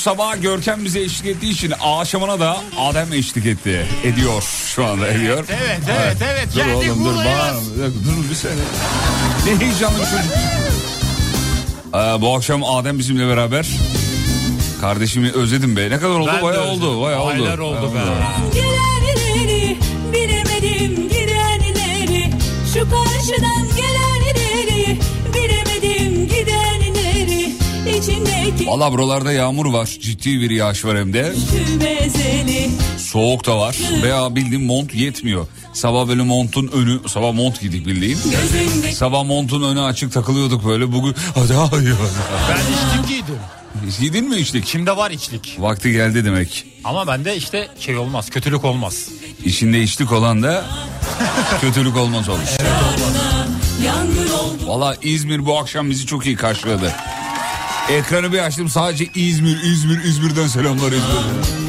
sabah Görkem bize eşlik ettiği için akşamına da Adem eşlik etti. Ediyor şu anda ediyor. Evet evet evet. Dur Geldik oğlum dur bağırma. Dur bir saniye. Ne heyecanlı bir çocuk. Ee, bu akşam Adem bizimle beraber. Kardeşimi özledim be. Ne kadar oldu? Ben Bayağı oldu. Bayağı oldu. Aylar oldu Bayağı be. Gelenleri bilemedim gidenleri Şu karşıdan Valla buralarda yağmur var. Ciddi bir yağış var hem de. Soğuk da var. Veya bildiğin mont yetmiyor. Sabah böyle montun önü, sabah mont giydik bildiğin. Sabah montun önü açık takılıyorduk böyle. Bugün hadi hayır. Ben içlik giydim. Giydin mi içlik? Kimde var içlik? Vakti geldi demek. Ama bende işte şey olmaz. Kötülük olmaz. İçinde içlik olan da kötülük olmaz olmuş. yangın oldum Valla İzmir bu akşam bizi çok iyi karşıladı. Ekranı bir açtım sadece İzmir, İzmir, İzmir'den selamlar İzmir.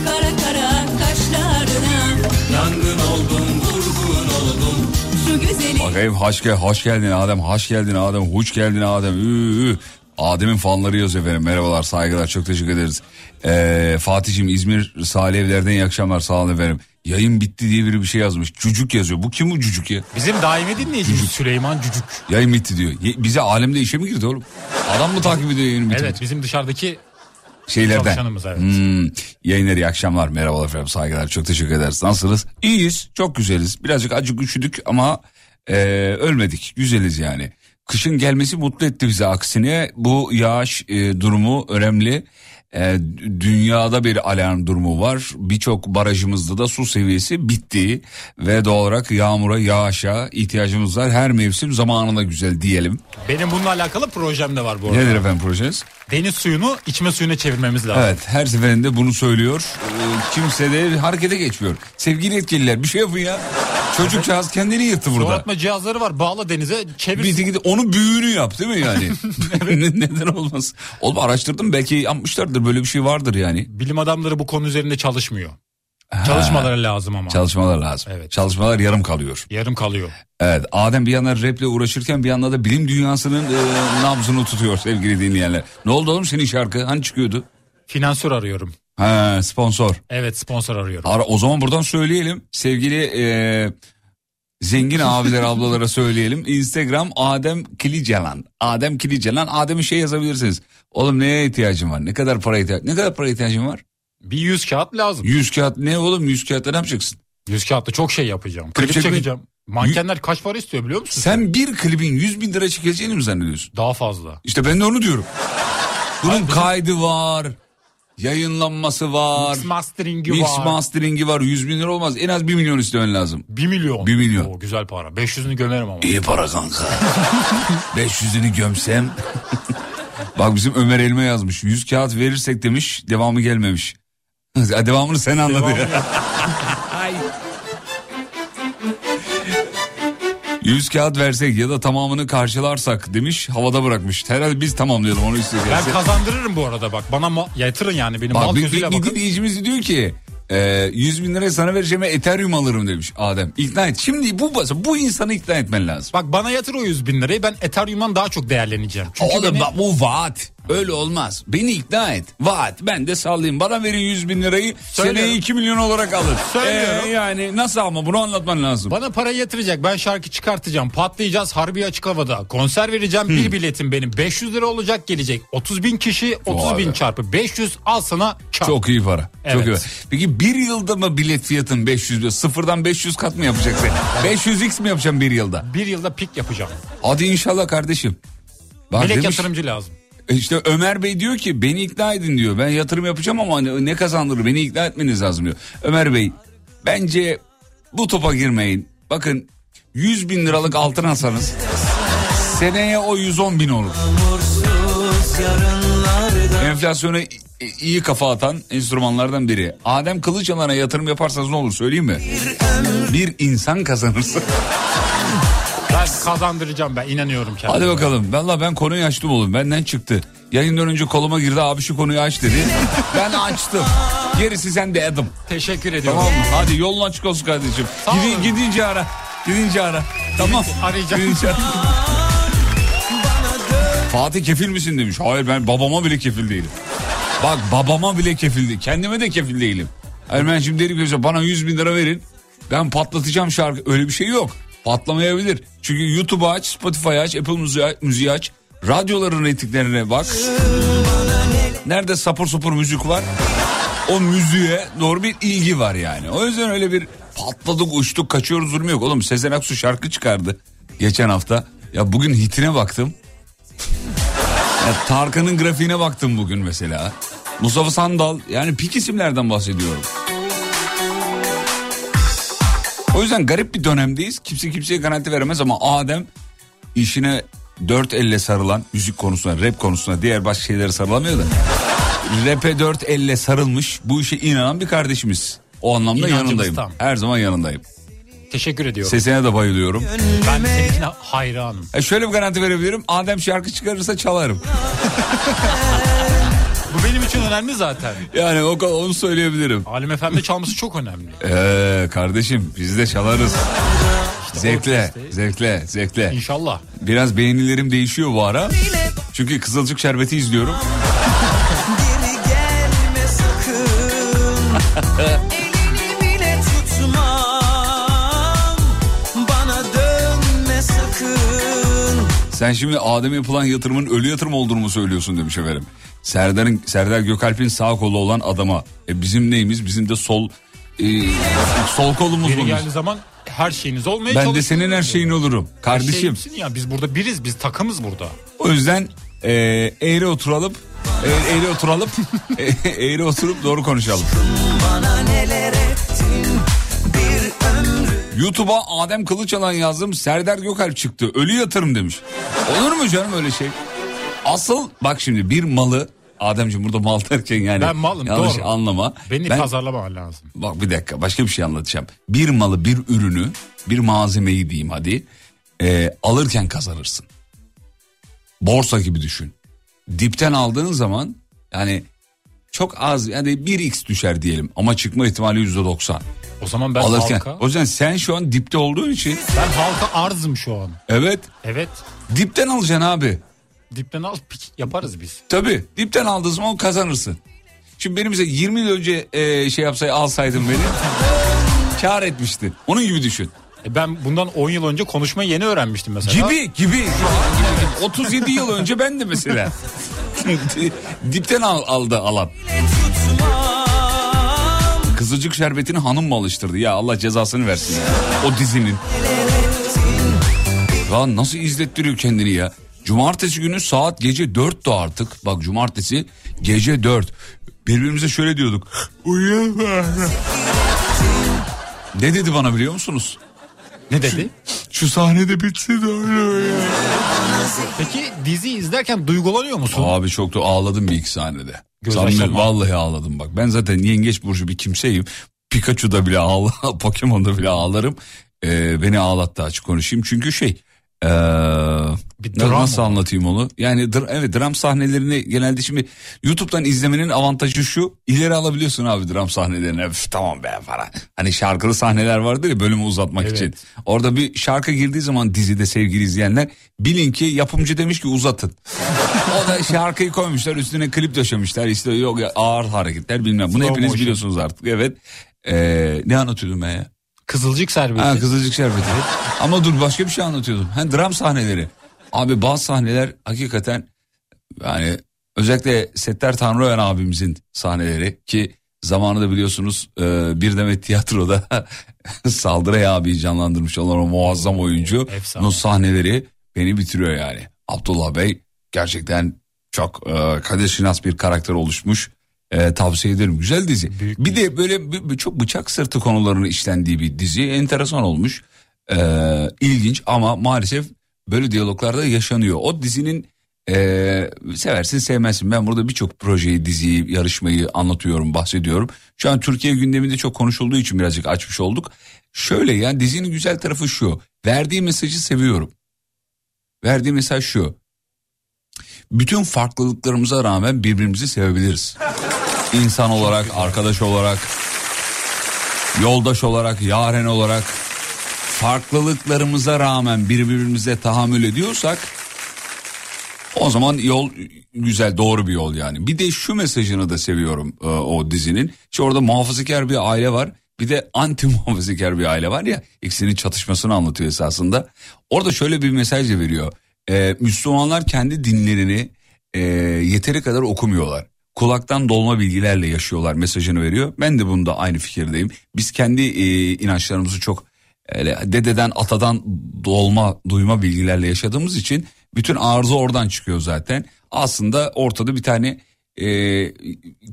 Kara kara kaşlarına Yangın oldum vurgun oldum Şu güzeli Bakayım hoş, gel, hoş geldin Adem, hoş geldin Adem, hoş geldin Adem. Ü, ü. Adem'in fanları yazıyor efendim. Merhabalar, saygılar, çok teşekkür ederiz. Ee, Fatih'im İzmir Salih Evler'den iyi akşamlar, sağ olun efendim. Yayın bitti diye biri bir şey yazmış. Cücük yazıyor. Bu kim bu cücük ya? Bizim daimi dinleyicimiz Süleyman Cücük. Yayın bitti diyor. Ye- Bize alemde işe mi girdi oğlum? Adam mı takip ediyor yayın bitti? Evet bizim dışarıdaki Şeylerden. çalışanımız evet. Hmm, yayınlar iyi akşamlar. Merhabalar efendim saygılar çok teşekkür ederiz. Nasılsınız? İyiyiz çok güzeliz. Birazcık acık üşüdük ama e, ölmedik. Güzeliz yani. Kışın gelmesi mutlu etti bizi aksine. Bu yağış e, durumu önemli. E, dünyada bir alarm durumu var. Birçok barajımızda da su seviyesi bitti. Ve doğal olarak yağmura, yağışa ihtiyacımız var. Her mevsim zamanında güzel diyelim. Benim bununla alakalı projem de var bu arada. Nedir efendim projeniz? Deniz suyunu içme suyuna çevirmemiz lazım. Evet her seferinde bunu söylüyor. Ee, kimse de harekete geçmiyor. Sevgili yetkililer bir şey yapın ya. Çocukcağız kendini yırttı Su burada. atma cihazları var bağla denize çevir. Bir gidip onun büyüğünü yap değil mi yani? Ne- Neden olmaz? Oğlum araştırdım belki yapmışlardır böyle bir şey vardır yani. Bilim adamları bu konu üzerinde çalışmıyor. Çalışmaları lazım ama. Çalışmalar lazım. Evet. Çalışmalar yarım kalıyor. Yarım kalıyor. Evet Adem bir yandan raple uğraşırken bir yandan da bilim dünyasının e, nabzını tutuyor sevgili dinleyenler. Ne oldu oğlum senin şarkı? Hani çıkıyordu? Finansör arıyorum. Ha sponsor. Evet sponsor arıyorum. Ara, o zaman buradan söyleyelim sevgili e, zengin abiler ablalara söyleyelim. Instagram Adem Kilicalan. Adem Kilicalan. Adem'in şey yazabilirsiniz. Oğlum neye ihtiyacın var? Ne kadar para ihtiyacın Ne kadar para ihtiyacın var? Bir yüz kağıt lazım. 100 kağıt ne oğlum 100 kağıtta ne yapacaksın? Yüz kağıtta çok şey yapacağım. Klip Klip çekeceğim. Mankenler kaç para istiyor biliyor musun? Sen bir klibin 100 bin lira çekeceğini mi zannediyorsun? Daha fazla. İşte ben de onu diyorum. Bunun Hayır, kaydı var. Yayınlanması var. Mix mastering'i Mix var. mastering'i var. 100 bin lira olmaz. En az 1 milyon istemen lazım. 1 milyon. Bir milyon. Oo, güzel para. 500'ünü gömerim ama. İyi para kanka. 500'ünü gömsem. Bak bizim Ömer Elma yazmış. 100 kağıt verirsek demiş. Devamı gelmemiş. Devamını sen anladın. Devamını- Ay. 100 kağıt versek ya da tamamını karşılarsak demiş havada bırakmış. Herhalde biz tamamlayalım onu istiyor. Ben kazandırırım bu arada bak. Bana ma- yatırın yani benim Bak mal bir, gözüyle bir, bir bakın. dinleyicimiz diyor ki e, 100 bin liraya sana vereceğime Ethereum alırım demiş Adem. İkna et. Şimdi bu bu insanı ikna etmen lazım. Bak bana yatır o 100 bin lirayı ben Ethereum'dan daha çok değerleneceğim. Çünkü Oğlum beni- bak bu vaat. Öyle olmaz. Beni ikna et. Vaat. Ben de sallayayım. Bana verin 100 bin lirayı. Söylüyorum. Seneye 2 milyon olarak alır. Söylüyorum. Ee, yani nasıl ama bunu anlatman lazım. Bana parayı yatıracak. Ben şarkı çıkartacağım. Patlayacağız harbi açık havada. Konser vereceğim. Bir biletim benim 500 lira olacak gelecek. 30 bin kişi 30 Vay bin be. çarpı 500 al sana çarp. Çok iyi para. Çok Evet. iyi. para. Peki bir yılda mı bilet fiyatın 500 bin? Sıfırdan 500 kat mı yapacaksın? 500x mi yapacaksın bir yılda? Bir yılda pik yapacağım. Hadi inşallah kardeşim. Bak Melek demiş, yatırımcı lazım. İşte Ömer Bey diyor ki beni ikna edin diyor. Ben yatırım yapacağım ama ne, ne kazandırır beni ikna etmeniz lazım diyor. Ömer Bey bence bu topa girmeyin. Bakın 100 bin liralık altın alsanız seneye o 110 bin olur. Enflasyona iyi kafa atan enstrümanlardan biri. Adem Kılıçalan'a yatırım yaparsanız ne olur söyleyeyim mi? Bir insan kazanırsın. Ben kazandıracağım ben inanıyorum kendime. Hadi bakalım. Valla ben konuyu açtım oğlum. Benden çıktı. Yayından önce koluma girdi abi şu konuyu aç dedi. ben açtım. Gerisi sen de Adam. Teşekkür ediyorum. Tamam mı? Hadi yolun açık olsun kardeşim. Sağ Gidi, olun. gidince ara. Gidince ara. Tamam. Arayacağım. Gidince ara. Fatih kefil misin demiş. Hayır ben babama bile kefil değilim. Bak babama bile kefil değil. Kendime de kefil değilim. Ben şimdi derim ki bana 100 bin lira verin. Ben patlatacağım şarkı. Öyle bir şey yok. Patlamayabilir. Çünkü YouTube'u aç, Spotify aç, Apple Müziği, aç. Radyoların reytinglerine bak. Nerede sapır sapır müzik var? O müziğe doğru bir ilgi var yani. O yüzden öyle bir patladık uçtuk kaçıyoruz durumu yok. Oğlum Sezen Aksu şarkı çıkardı geçen hafta. Ya bugün hitine baktım. Ya Tarkan'ın grafiğine baktım bugün mesela. Mustafa Sandal yani pik isimlerden bahsediyorum. O yüzden garip bir dönemdeyiz. Kimse kimseye garanti veremez ama Adem işine dört elle sarılan müzik konusuna, rap konusuna diğer başka şeylere sarılamıyor da. Rap'e dört elle sarılmış bu işe inanan bir kardeşimiz. O anlamda İnancımız yanındayım. tam. Her zaman yanındayım. Teşekkür ediyorum. Sesine de bayılıyorum. Ben seninkine hayranım. E şöyle bir garanti verebilirim. Adem şarkı çıkarırsa çalarım. Bu benim için önemli zaten. Yani o onu söyleyebilirim. Alim Efendi çalması çok önemli. Ee, kardeşim biz de çalarız. Zevkle, orkestra- zevkle, zevkle. İnşallah. Biraz beğenilerim değişiyor bu ara. Çünkü Kızılcık Şerbeti izliyorum. Sen şimdi Adem'e yapılan yatırımın ölü yatırım olduğunu mu söylüyorsun demiş efendim. Serdar'ın Serdar Gökalp'in sağ kolu olan adama. E bizim neyimiz? Bizim de sol e, sol kolumuz Yeri mu? geldiği zaman her şeyiniz olmaya Ben de senin her şeyin olurum. Her Kardeşim. şeyimsin ya biz burada biriz biz takımız burada. O yüzden e, eğri oturalım. E, eğri oturalım. e, eğri oturup doğru konuşalım. YouTube'a Adem Kılıçalan yazdım. Serdar Gökalp çıktı. Ölü yatırım demiş. Olur mu canım öyle şey? Asıl bak şimdi bir malı Ademciğim burada mal derken yani Ben malım, yanlış doğru. anlama. Beni ben, pazarlaman lazım. Bak bir dakika başka bir şey anlatacağım. Bir malı bir ürünü bir malzemeyi diyeyim hadi e, alırken kazanırsın. Borsa gibi düşün. Dipten aldığın zaman yani çok az yani 1x düşer diyelim ama çıkma ihtimali %90. O zaman ben alırken. halka O yüzden sen şu an dipte olduğun için ben halka arzım şu an. evet Evet. dipten alacaksın abi. Dipten al yaparız biz. Tabii dipten aldığın zaman kazanırsın. Şimdi benim mesela 20 yıl önce e, şey yapsaydı alsaydın beni kar etmiştin. Onun gibi düşün. E ben bundan 10 yıl önce konuşmayı yeni öğrenmiştim mesela. Gibi gibi. Gibi. 37 yıl önce ben de mesela. Dipten al, aldı alan. Kızılcık şerbetini hanım mı alıştırdı? Ya Allah cezasını versin. O dizinin. Ya nasıl izlettiriyor kendini ya? Cumartesi günü saat gece 4'tü artık. Bak cumartesi gece 4. Birbirimize şöyle diyorduk. Uyuyalım. Ne dedi bana biliyor musunuz? Ne dedi? Şu sahnede bitsin de öyle ya. Peki dizi izlerken duygulanıyor musun? Abi çok da ağladım bir iki sahnede. Göz Samimi, vallahi ağladım bak. Ben zaten yengeç burcu bir kimseyim. Pikachu'da bile ağla, Pokemon'da bile ağlarım. Ee, beni ağlattı açık konuşayım. Çünkü şey... ee, Bir dram nasıl o. anlatayım onu? Yani dr- evet dram sahnelerini genelde şimdi YouTube'dan izlemenin avantajı şu. ileri alabiliyorsun abi dram sahnelerini. Üf, tamam be falan. Hani şarkılı sahneler vardır ya bölümü uzatmak Evet. için. Orada bir şarkı girdiği zaman dizide sevgili izleyenler bilin ki yapımcı demiş ki uzatın. o da şarkıyı koymuşlar üstüne klip döşemişler işte yok ya, ağır hareketler bilmem. Bunu Slow hepiniz motion. biliyorsunuz artık evet. Ee, ne anlatıyordum ben ya? Kızılcık şerbeti. Ha, Kızılcık Şerbeti. Ama dur başka bir şey anlatıyordum. Ha, dram sahneleri. Abi bazı sahneler hakikaten yani özellikle Settar Tanrıören abimizin sahneleri ki zamanında biliyorsunuz e, bir demet tiyatroda Saldıray abi canlandırmış olan o muazzam oyuncu. Efsane. O sahneleri beni bitiriyor yani. Abdullah Bey gerçekten çok e, Kadir Şinas bir karakter oluşmuş. E, tavsiye ederim. Güzel dizi. Büyük bir de böyle bir çok bıçak sırtı konularını işlendiği bir dizi. Enteresan olmuş. E, ilginç ama maalesef böyle diyaloglarda yaşanıyor. O dizinin e, seversin sevmezsin. Ben burada birçok projeyi, diziyi, yarışmayı anlatıyorum, bahsediyorum. Şu an Türkiye gündeminde çok konuşulduğu için birazcık açmış olduk. Şöyle yani dizinin güzel tarafı şu. Verdiği mesajı seviyorum. Verdiği mesaj şu. Bütün farklılıklarımıza rağmen birbirimizi sevebiliriz. İnsan olarak, arkadaş olarak, yoldaş olarak, yaren olarak farklılıklarımıza rağmen birbirimize tahammül ediyorsak o zaman yol güzel doğru bir yol yani. Bir de şu mesajını da seviyorum e, o dizinin. İşte orada muhafazakar bir aile var. Bir de anti muhafazakar bir aile var ya. İkisinin çatışmasını anlatıyor esasında. Orada şöyle bir mesaj da veriyor. E, Müslümanlar kendi dinlerini e, yeteri kadar okumuyorlar. Kulaktan dolma bilgilerle yaşıyorlar mesajını veriyor. Ben de bunda aynı fikirdeyim. Biz kendi e, inançlarımızı çok öyle dededen atadan dolma duyma bilgilerle yaşadığımız için bütün arıza oradan çıkıyor zaten. Aslında ortada bir tane e,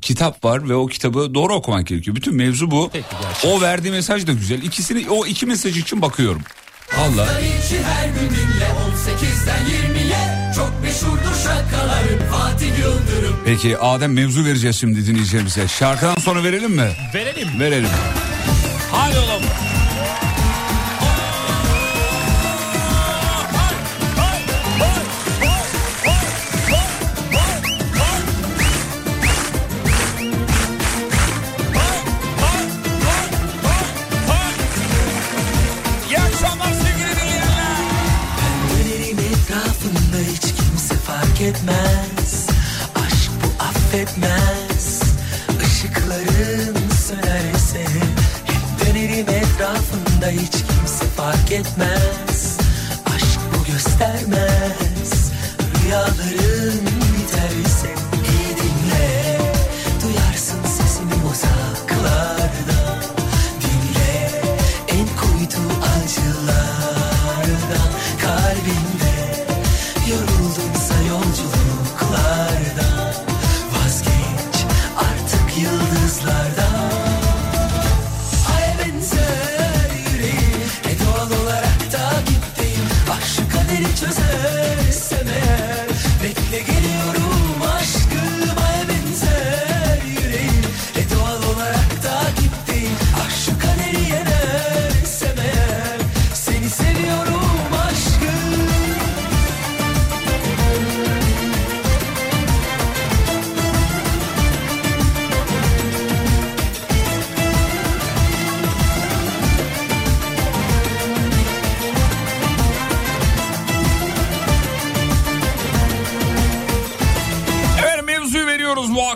kitap var ve o kitabı doğru okumak gerekiyor. Bütün mevzu bu. Peki, gerçekten. o verdiği mesaj da güzel. İkisini o iki mesaj için bakıyorum. Vallahi. içi her gün dinle 18'den 20'ye Çok meşhurdur şakaların Fatih Yıldırım Peki Adem mevzu vereceğiz şimdi dinleyicilerimize. Şarkıdan sonra verelim mi? Verelim. Verelim. Hadi oğlum. İyi akşamlar kimse fark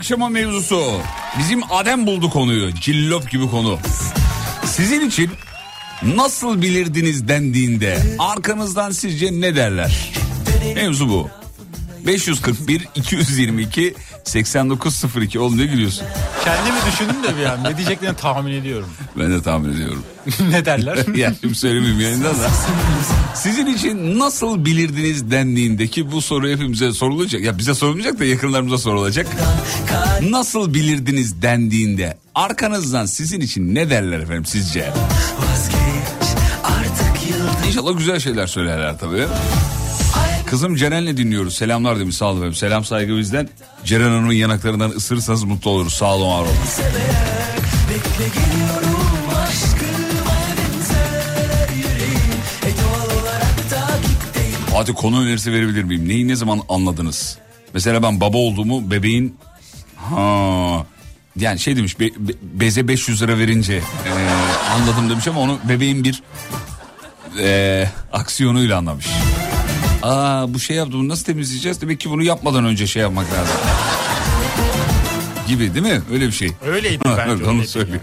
akşama mevzusu. Bizim Adem buldu konuyu. Cillop gibi konu. Sizin için nasıl bilirdiniz dendiğinde arkanızdan sizce ne derler? Mevzu bu. 541 222 8902 oğlum ne gülüyorsun? Kendimi düşündüm de bir an. Ne diyeceklerini tahmin ediyorum. Ben de tahmin ediyorum. ne derler? ya şimdi söylemeyeyim yayında da. Sizin için nasıl bilirdiniz dendiğindeki bu soru hepimize sorulacak. Ya bize sorulmayacak da yakınlarımıza sorulacak. Nasıl bilirdiniz dendiğinde arkanızdan sizin için ne derler efendim sizce? Vazgeç artık yıldız İnşallah güzel şeyler söylerler tabii. Kızım Ceren'le dinliyoruz. Selamlar demiş sağ olun efendim. Selam saygı bizden. Ceren Hanım'ın yanaklarından ısırırsanız mutlu oluruz. Sağ olun var olun. Fatih konu önerisi verebilir miyim? Neyi ne zaman anladınız? Mesela ben baba olduğumu bebeğin ha yani şey demiş be- be- beze 500 lira verince e, anladım demiş ama onu bebeğin bir e, aksiyonuyla anlamış. Aa bu şey yaptı bunu nasıl temizleyeceğiz? Demek ki bunu yapmadan önce şey yapmak lazım. Gibi değil mi? Öyle bir şey. Öyleydi bence. Evet, onu söylüyor.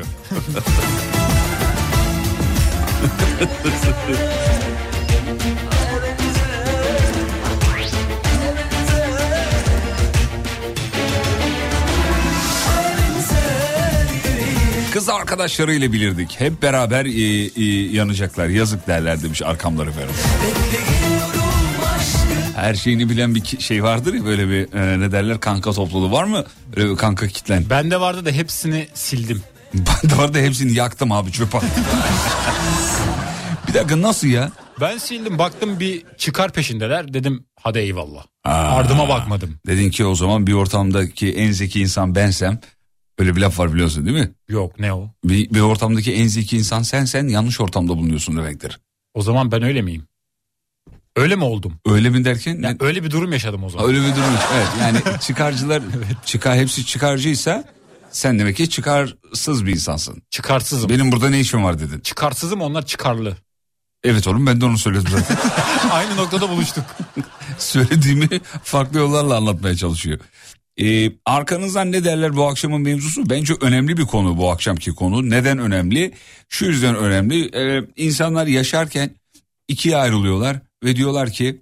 Kız arkadaşlarıyla bilirdik. Hep beraber e, e, yanacaklar. Yazık derler demiş arkamları efendim. Her şeyini bilen bir şey vardır ya böyle bir e, ne derler kanka topluluğu var mı? Öyle bir kanka kitlen. Bende vardı da hepsini sildim. Ben de var da hepsini yaktım abi attım. bir dakika nasıl ya? Ben sildim baktım bir çıkar peşindeler dedim hadi eyvallah. Ardıma bakmadım. Dedin ki o zaman bir ortamdaki en zeki insan bensem öyle bir laf var biliyorsun değil mi? Yok ne o? Bir, bir ortamdaki en zeki insan sen sen yanlış ortamda bulunuyorsun demektir. O zaman ben öyle miyim? Öyle mi oldum? Öyle mi derken? Ya öyle bir durum yaşadım o zaman. Öyle bir durum. Evet yani çıkarcılar çıkar hepsi çıkarcıysa sen demek ki çıkarsız bir insansın. Çıkarsızım. Benim burada ne işim var dedin. Çıkarsızım onlar çıkarlı. Evet oğlum ben de onu söyledim zaten. Aynı noktada buluştuk. Söylediğimi farklı yollarla anlatmaya çalışıyor. Ee, arkanızdan ne derler bu akşamın mevzusu? Bence önemli bir konu bu akşamki konu. Neden önemli? Şu yüzden önemli. Ee, insanlar yaşarken ikiye ayrılıyorlar ve diyorlar ki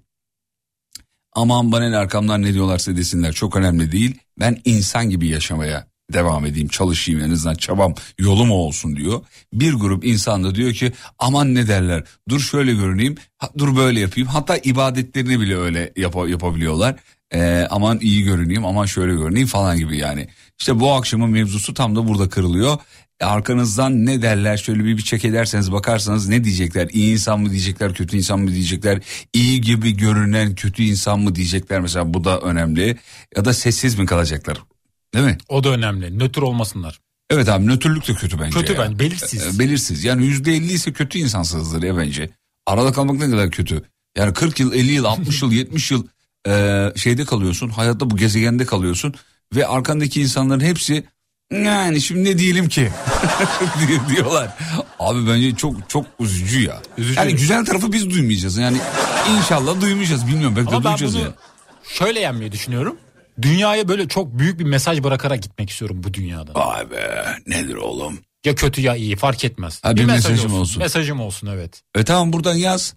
aman bana ne arkamdan ne diyorlarsa desinler çok önemli değil. Ben insan gibi yaşamaya devam edeyim çalışayım en azından çabam yolum olsun diyor. Bir grup insan da diyor ki aman ne derler dur şöyle görüneyim dur böyle yapayım hatta ibadetlerini bile öyle yapa- yapabiliyorlar. Ee, aman iyi görüneyim aman şöyle görüneyim falan gibi yani. İşte bu akşamın mevzusu tam da burada kırılıyor. Arkanızdan ne derler şöyle bir bir çek ederseniz bakarsanız ne diyecekler? İyi insan mı diyecekler, kötü insan mı diyecekler? İyi gibi görünen kötü insan mı diyecekler mesela bu da önemli. Ya da sessiz mi kalacaklar? Değil mi? O da önemli. Nötr olmasınlar. Evet abi nötrlük de kötü bence. Kötü ya. bence, belirsiz. E, Belirsiz yani yüzde elli ise kötü insansızdır ya bence. Arada kalmak ne kadar kötü. Yani 40 yıl 50 yıl 60 yıl 70 yıl e, şeyde kalıyorsun. Hayatta bu gezegende kalıyorsun. Ve arkandaki insanların hepsi yani şimdi ne diyelim ki diyorlar. Abi bence çok çok üzücü ya. Üzücü. Yani güzel tarafı biz duymayacağız. Yani inşallah duymayacağız bilmiyorum belki de Ama ben duyacağız bunu ya. şöyle yenmeyi düşünüyorum. Dünyaya böyle çok büyük bir mesaj bırakarak gitmek istiyorum bu dünyadan. Vay be nedir oğlum? Ya kötü ya iyi fark etmez. Ha, bir mesaj mesajım olsun. Mesajım olsun evet. E tamam buradan yaz.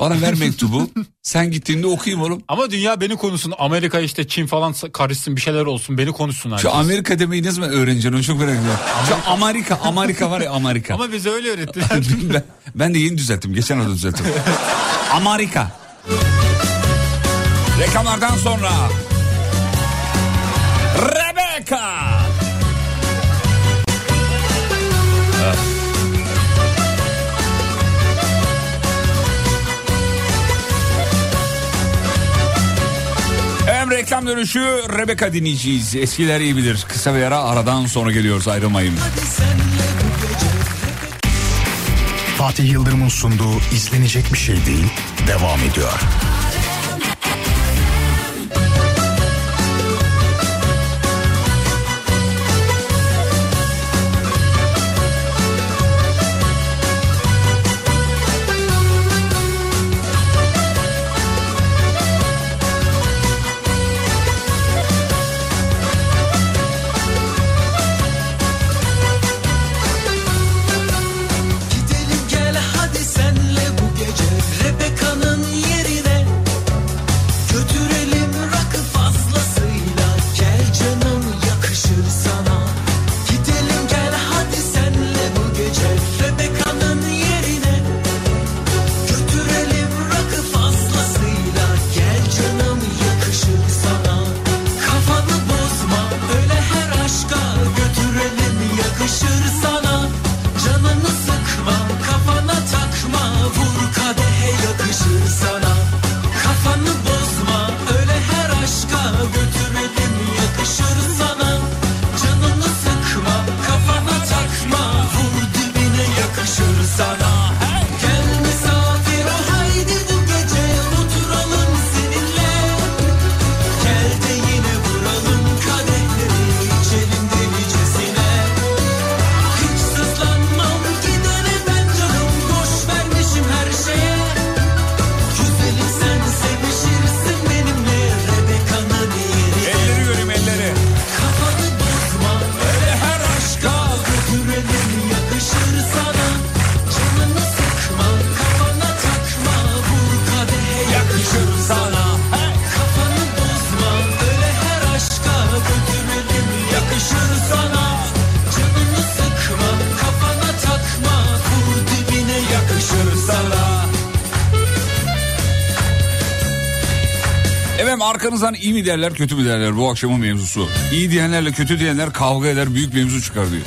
Bana ver mektubu. Sen gittiğinde okuyayım oğlum. Ama dünya beni konuşsun. Amerika işte Çin falan karışsın bir şeyler olsun. Beni konuşsun herkes. Şu Amerika demeyi ne zaman öğreneceksin onu çok merak ediyorum. Şu Amerika, Amerika var ya Amerika. Ama bize öyle öğrettiler. ben, ben de yeni düzelttim. Geçen hafta düzelttim. Amerika. Reklamlardan sonra. Rebecca. Hem reklam dönüşü Rebecca dinleyeceğiz. Eskiler iyi bilir. Kısa bir ara aradan sonra geliyoruz ayrılmayın. Fatih Yıldırım'ın sunduğu izlenecek bir şey değil devam ediyor. Arkanızdan iyi mi derler kötü mü derler bu akşamın mevzusu. İyi diyenlerle kötü diyenler kavga eder büyük mevzu çıkar diyor.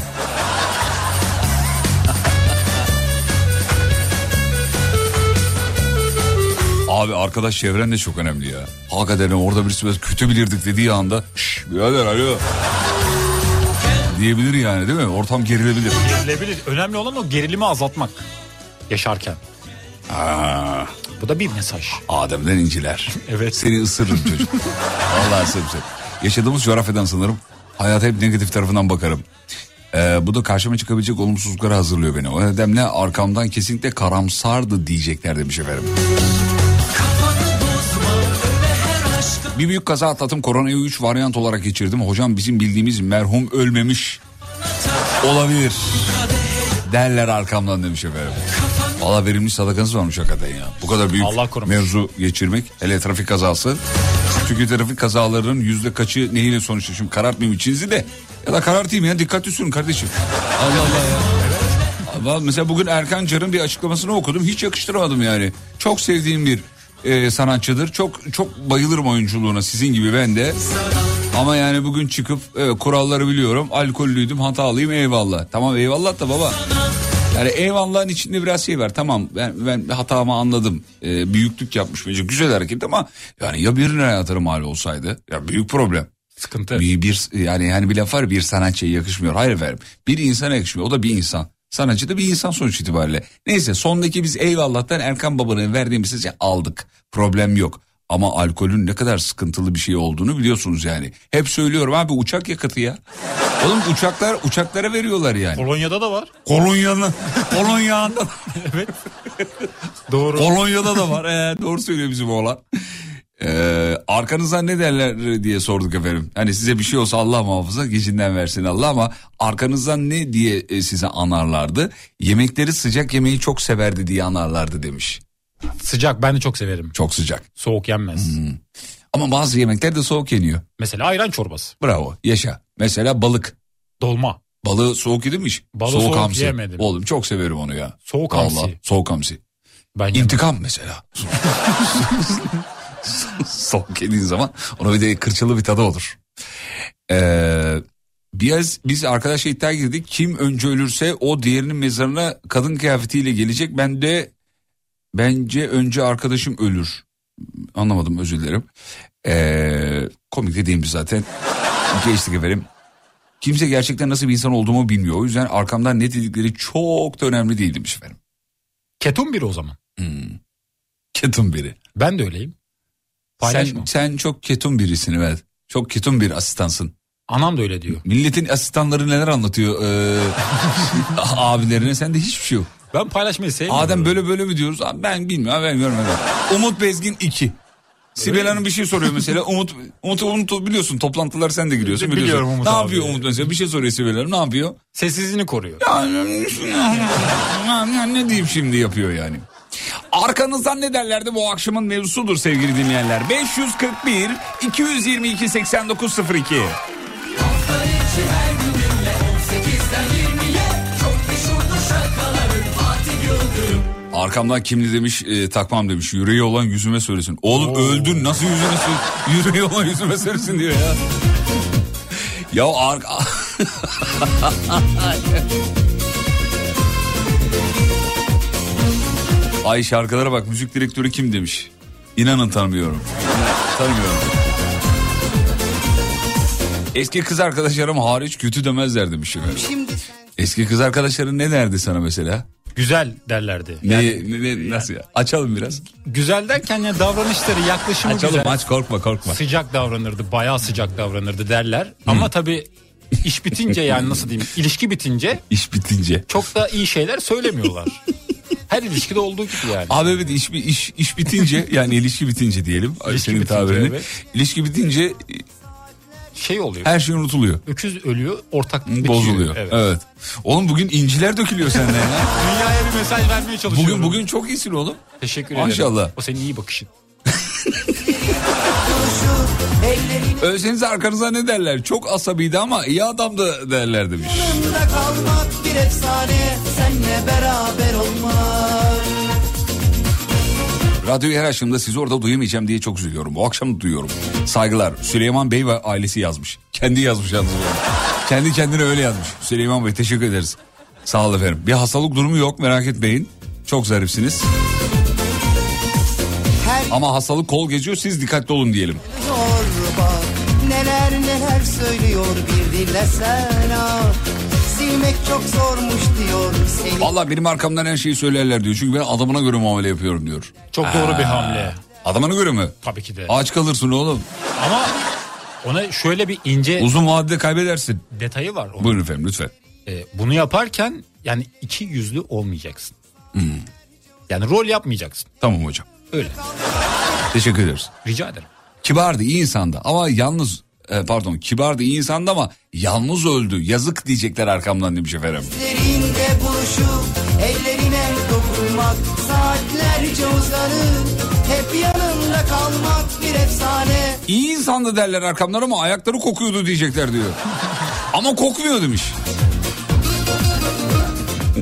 Abi arkadaş çevren de çok önemli ya. Hakikaten orada birisi biraz kötü bilirdik dediği anda şşş birader alo diyebilir yani değil mi? Ortam gerilebilir. Gerilebilir. Önemli olan o gerilimi azaltmak. Yaşarken. Aa, Bu da bir mesaj. Adem'den inciler. Evet. Seni ısırırım çocuk. Vallahi ısırırım seni. Yaşadığımız coğrafyadan sanırım. Hayata hep negatif tarafından bakarım. Ee, bu da karşıma çıkabilecek olumsuzluklara hazırlıyor beni. O nedenle arkamdan kesinlikle karamsardı diyecekler demiş efendim. Bir büyük kaza atlattım. Koronayı 3 varyant olarak geçirdim. Hocam bizim bildiğimiz merhum ölmemiş olabilir. Derler arkamdan demiş efendim. Valla verilmiş sadakanız varmış hakikaten ya. Bu kadar büyük Allah korumuş. mevzu geçirmek. Hele trafik kazası. Çünkü trafik kazalarının yüzde kaçı neyle sonuçta. Şimdi karartmayayım içinizi de. Ya da karartayım ya dikkatli sürün kardeşim. Allah Allah ya. Ama mesela bugün Erkan Car'ın bir açıklamasını okudum. Hiç yakıştıramadım yani. Çok sevdiğim bir e, sanatçıdır. Çok çok bayılırım oyunculuğuna sizin gibi ben de. Ama yani bugün çıkıp e, kuralları biliyorum. Alkollüydüm hatalıyım eyvallah. Tamam eyvallah da baba. Yani eyvallahın içinde biraz şey var. Tamam ben, ben hatamı anladım. E, büyüklük yapmış bence güzel hareket ama yani ya birinin hayatına mal olsaydı ya büyük problem. Sıkıntı. Bir, bir yani yani bir laf var bir sanatçıya yakışmıyor. Hayır efendim. Bir insana yakışmıyor. O da bir insan. Sanatçı da bir insan sonuç itibariyle. Neyse sondaki biz eyvallah'tan Erkan Baba'nın verdiğimiz sesi aldık. Problem yok. Ama alkolün ne kadar sıkıntılı bir şey olduğunu biliyorsunuz yani. Hep söylüyorum abi uçak yakıtı ya. Oğlum uçaklar uçaklara veriyorlar yani. Polonya'da da var. Kolonya'nın Kolonya'nda Evet. Doğru. Kolonya'da da var. Ee, doğru söylüyor bizim oğlan. Ee, arkanızdan ne derler diye sorduk efendim. Hani size bir şey olsa Allah muhafaza gecinden versin Allah ama arkanızdan ne diye e, size anarlardı. Yemekleri sıcak yemeği çok severdi diye anarlardı demiş. Sıcak ben de çok severim. Çok sıcak. Soğuk yenmez. Ama bazı yemekler de soğuk yeniyor. Mesela ayran çorbası. Bravo yaşa. Mesela balık. Dolma. Balığı soğuk yedin mi hiç? Balığı soğuk hamsi. yemedim. Oğlum çok severim onu ya. Soğuk Vallahi, hamsi. Soğuk hamsi. Ben. İntikam mesela. Soğuk yediğin zaman ona bir de kırçılı bir tadı olur. Ee, biz, biz arkadaşla iddia girdik. Kim önce ölürse o diğerinin mezarına kadın kıyafetiyle gelecek. Ben de bence önce arkadaşım ölür. Anlamadım özür dilerim. Ee, komik de değilmiş zaten. Geçtik efendim. Kimse gerçekten nasıl bir insan olduğumu bilmiyor. O yüzden arkamdan ne dedikleri çok da önemli değil demiş efendim. Ketum biri o zaman. Ketum biri. Ben de öyleyim. Sen, sen çok ketum birisin evet. Çok ketum bir asistansın. Anam da öyle diyor. Milletin asistanları neler anlatıyor ee, abilerine sende hiçbir şey yok. Ben paylaşmayı sevmiyorum. Adem böyle böyle mi diyoruz? Abi ben bilmiyorum ben görmedim. Umut Bezgin 2. Sibel Hanım bir şey soruyor mesela. Umut, Umut, Umut biliyorsun toplantılar sen de giriyorsun. Biliyorum biliyorsun. Umut Ne abi. yapıyor Umut mesela? Bir şey soruyor Sibel Hanım ne yapıyor? Sessizliğini koruyor. Ya, ne diyeyim şimdi yapıyor yani. Arkanızdan ne derlerdi bu akşamın mevzusudur sevgili dinleyenler. 541 222 8902. Arkamdan kimli demiş e, takmam demiş. Yüreği olan yüzüme söylesin. Oğlum öldün nasıl yüzüme söylesin? Yüreği olan yüzüme söylesin diyor ya. ya ar- Ay şarkılara bak müzik direktörü kim demiş. İnanın tanımıyorum. Tanımıyorum. Eski kız arkadaşlarım hariç kötü demezler demiş efendim. Eski kız arkadaşların ne derdi sana mesela? Güzel derlerdi. Ne, ne, ne- nasıl ya? Açalım biraz. Güzel derken ya davranışları yaklaşımı Açalım güzel. aç korkma korkma. Sıcak davranırdı bayağı sıcak davranırdı derler. Ama tabii iş bitince yani nasıl diyeyim ilişki bitince İş bitince. çok da iyi şeyler söylemiyorlar. Her ilişkide olduğu gibi yani. Abi evet iş, iş, iş bitince yani ilişki bitince diyelim. İlişki senin bitince, tabirini. evet. İlişki bitince Şey oluyor. her şey unutuluyor. Öküz ölüyor bitiyor. Bozuluyor. Evet. Evet. Oğlum bugün inciler dökülüyor senden ya. Dünyaya bir mesaj vermeye çalışıyorum. Bugün bugün çok iyisin oğlum. Teşekkür ederim. Maşallah. O senin iyi bakışın. Ölseniz arkanıza ne derler? Çok asabiydi ama iyi adamdı derler demiş. Yanında kalmak bir efsane Senle beraber olmak Radyoyu her açtığımda sizi orada duyamayacağım diye çok üzülüyorum. Bu akşam da duyuyorum. Saygılar. Süleyman Bey ve ailesi yazmış. Kendi yazmış yalnız. Kendi kendine öyle yazmış. Süleyman Bey teşekkür ederiz. Sağ olun efendim. Bir hastalık durumu yok merak etmeyin. Çok zarifsiniz. Ama hastalık kol geziyor siz dikkatli olun diyelim. Neler neler söylüyor bir dinlesen ah Silmek çok zormuş diyor seni Vallahi benim arkamdan her şeyi söylerler diyor. Çünkü ben adamına göre muamele yapıyorum diyor. Çok doğru bir hamle. Adamına göre mi? Tabii ki de. Aç kalırsın oğlum. Ama ona şöyle bir ince Uzun vadede kaybedersin. detayı var. Onun. Buyurun efendim lütfen. Ee, bunu yaparken yani iki yüzlü olmayacaksın. Hmm. Yani rol yapmayacaksın. Tamam hocam. Öyle. Teşekkür ederiz. Rica ederim. Kibardı iyi insandı ama yalnız e, pardon kibardı iyi insandı ama yalnız öldü. Yazık diyecekler arkamdan demiş efendim. Ellerinde buluşup ellerine dokunmak Saatlerce uzanır hep yanında kalmak bir efsane İyi insandı derler arkamdan ama ayakları kokuyordu diyecekler diyor. ama kokmuyor demiş.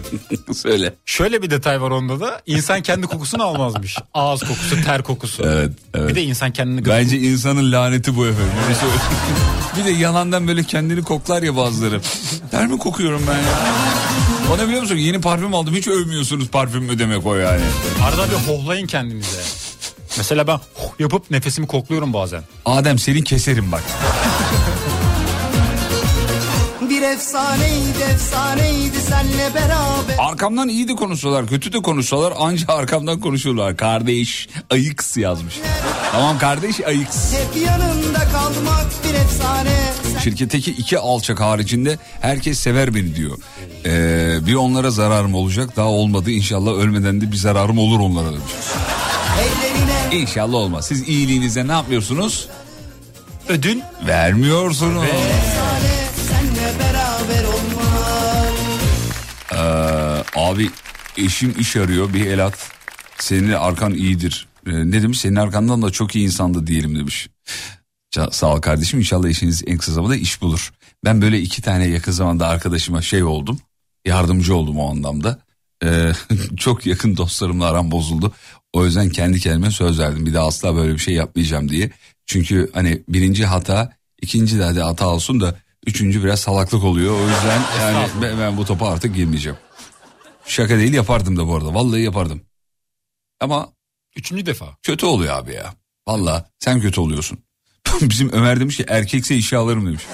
Söyle. Şöyle bir detay var onda da insan kendi kokusunu almazmış. Ağız kokusu, ter kokusu. Evet, evet. Bir de insan kendini Bence insanın laneti bu efendim. Öyle söyleyeyim. bir de yalandan böyle kendini koklar ya bazıları. Der mi kokuyorum ben ya? O ne biliyor musun? Yeni parfüm aldım. Hiç övmüyorsunuz parfüm mü demek o yani. Arada bir hohlayın kendinize. Mesela ben huh yapıp nefesimi kokluyorum bazen. Adem seni keserim bak. Efsaneydi efsaneydi senle beraber Arkamdan iyi de konuşuyorlar, kötü de konuşuyorlar. Anca arkamdan konuşuyorlar. Kardeş ayıks yazmış. Tamam kardeş ayıks. Hep yanında kalmak bir efsane Sen Şirketteki iki alçak haricinde herkes sever beni diyor. Ee, bir onlara zararım olacak daha olmadı inşallah ölmeden de bir zararım olur onlara demiş. ellerine İnşallah olmaz. Siz iyiliğinize ne yapıyorsunuz? Ödün Vermiyorsunuz. efsane abi eşim iş arıyor bir el at. Senin arkan iyidir. Ee, ne demiş? Senin arkandan da çok iyi insandı diyelim demiş. Sağ ol kardeşim inşallah eşiniz en kısa zamanda iş bulur. Ben böyle iki tane yakın zamanda arkadaşıma şey oldum. Yardımcı oldum o anlamda. Ee, çok yakın dostlarımla aram bozuldu. O yüzden kendi kendime söz verdim. Bir daha asla böyle bir şey yapmayacağım diye. Çünkü hani birinci hata ikinci de hata olsun da üçüncü biraz salaklık oluyor. O yüzden yani ben, ben bu topa artık girmeyeceğim. Şaka değil yapardım da bu arada. Vallahi yapardım. Ama üçüncü defa. kötü oluyor abi ya. Vallahi sen kötü oluyorsun. Bizim Ömer demiş ki erkekse işe alırım demiş.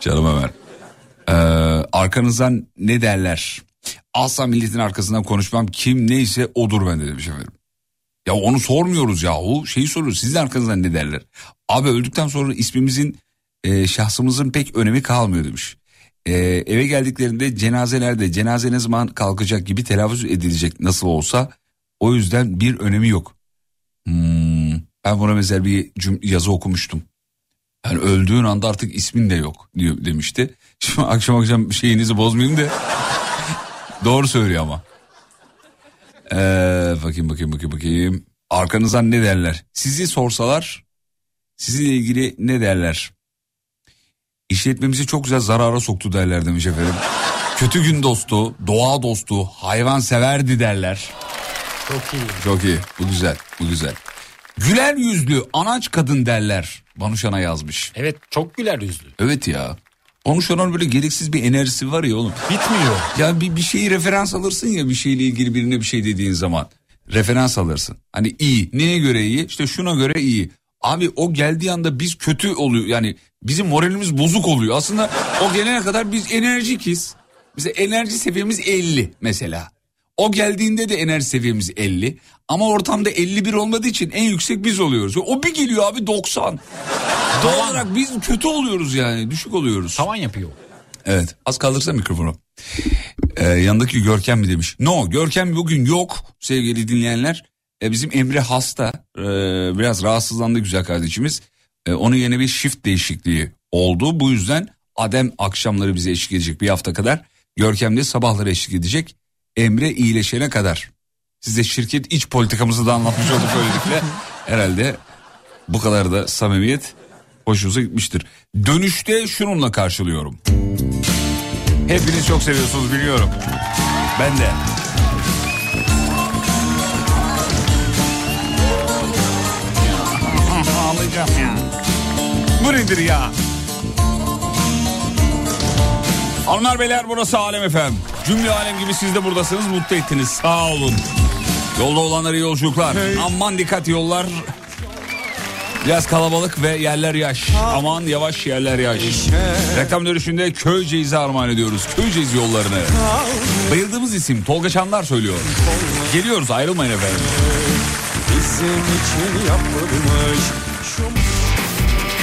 Canım Ömer. Ee, arkanızdan ne derler? Asla milletin arkasından konuşmam kim neyse odur bende demiş efendim. Ya onu sormuyoruz yahu şeyi soruyoruz sizin arkanızdan ne derler? Abi öldükten sonra ismimizin e, şahsımızın pek önemi kalmıyor demiş. E, eve geldiklerinde cenazelerde cenaze ne zaman kalkacak gibi telaffuz edilecek nasıl olsa o yüzden bir önemi yok. Hmm, ben buna benzer bir yazı okumuştum. Yani öldüğün anda artık ismin de yok diyor demişti. Şimdi akşam akşam şeyinizi bozmayayım da. Doğru söylüyor ama. Ee, bakayım bakayım bakayım bakayım. Arkanızdan ne derler? Sizi sorsalar sizinle ilgili ne derler? İşletmemizi çok güzel zarara soktu derler demiş efendim. Kötü gün dostu, doğa dostu, hayvan severdi derler. Çok iyi. Çok iyi. Bu güzel. Bu güzel. Güler yüzlü anaç kadın derler. Banuşan'a yazmış. Evet çok güler yüzlü. Evet ya. Banuşan'ın böyle gereksiz bir enerjisi var ya oğlum. Bitmiyor. Ya bir, bir şeyi referans alırsın ya bir şeyle ilgili birine bir şey dediğin zaman. Referans alırsın. Hani iyi. Neye göre iyi? İşte şuna göre iyi. Abi o geldiği anda biz kötü oluyor. Yani bizim moralimiz bozuk oluyor. Aslında o gelene kadar biz enerjikiz. Bize enerji seviyemiz 50 mesela. O geldiğinde de enerji seviyemiz 50. Ama ortamda 51 olmadığı için en yüksek biz oluyoruz. O bir geliyor abi 90. Doğal olarak biz kötü oluyoruz yani. Düşük oluyoruz. Tavan yapıyor. Evet az kaldırsa mikrofonu. Ee, yanındaki Görkem mi demiş. No Görkem bugün yok sevgili dinleyenler. Ee, bizim Emre hasta. Ee, biraz rahatsızlandı güzel kardeşimiz. Ee, onun yerine bir shift değişikliği oldu. Bu yüzden Adem akşamları bize eşlik edecek bir hafta kadar. Görkem de sabahları eşlik edecek. Emre iyileşene kadar. Size şirket iç politikamızı da anlatmış olduk böylelikle. Herhalde bu kadar da samimiyet hoşunuza gitmiştir. Dönüşte şununla karşılıyorum. Hepiniz çok seviyorsunuz biliyorum. Ben de. Ağlayacağım ya. Bu nedir ya? Hanımlar beyler burası Alem Efendim. Cümle alem gibi siz de buradasınız mutlu ettiniz sağ olun. Yolda olanlara iyi yolculuklar. Aman dikkat yollar. Biraz kalabalık ve yerler yaş. Aman yavaş yerler yaş. Reklam dönüşünde Köyceğiz'e armağan ediyoruz. Köyceğiz yollarını. Bayıldığımız isim Tolga Çandar söylüyor. Geliyoruz ayrılmayın efendim. Bizim için yapılmış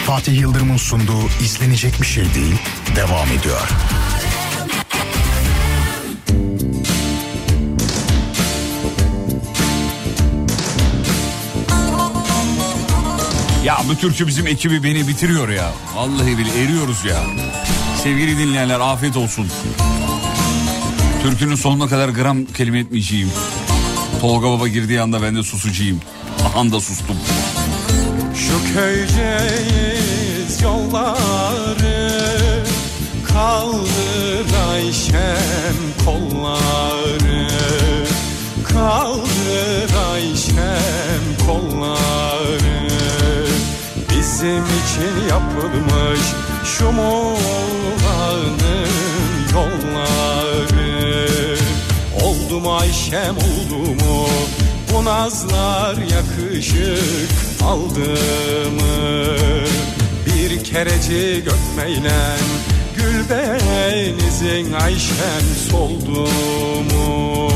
Fatih Yıldırım'ın sunduğu izlenecek bir şey değil devam ediyor. Ya bu türkü bizim ekibi beni bitiriyor ya. Vallahi bile eriyoruz ya. Sevgili dinleyenler afiyet olsun. Türkünün sonuna kadar gram kelime etmeyeceğim. Tolga Baba girdiği anda ben de susucuyum. Anda sustum. Şu köyceğiz yolları Kaldır Ayşem kolları Kaldır Ayşem kolları Bizim için yapılmış şu Muğla'nın yolları. Oldu mu Ayşem oldu mu bu nazlar yakışık aldı mı Bir kereci gökmeyle gül benizin Ayşem soldu mu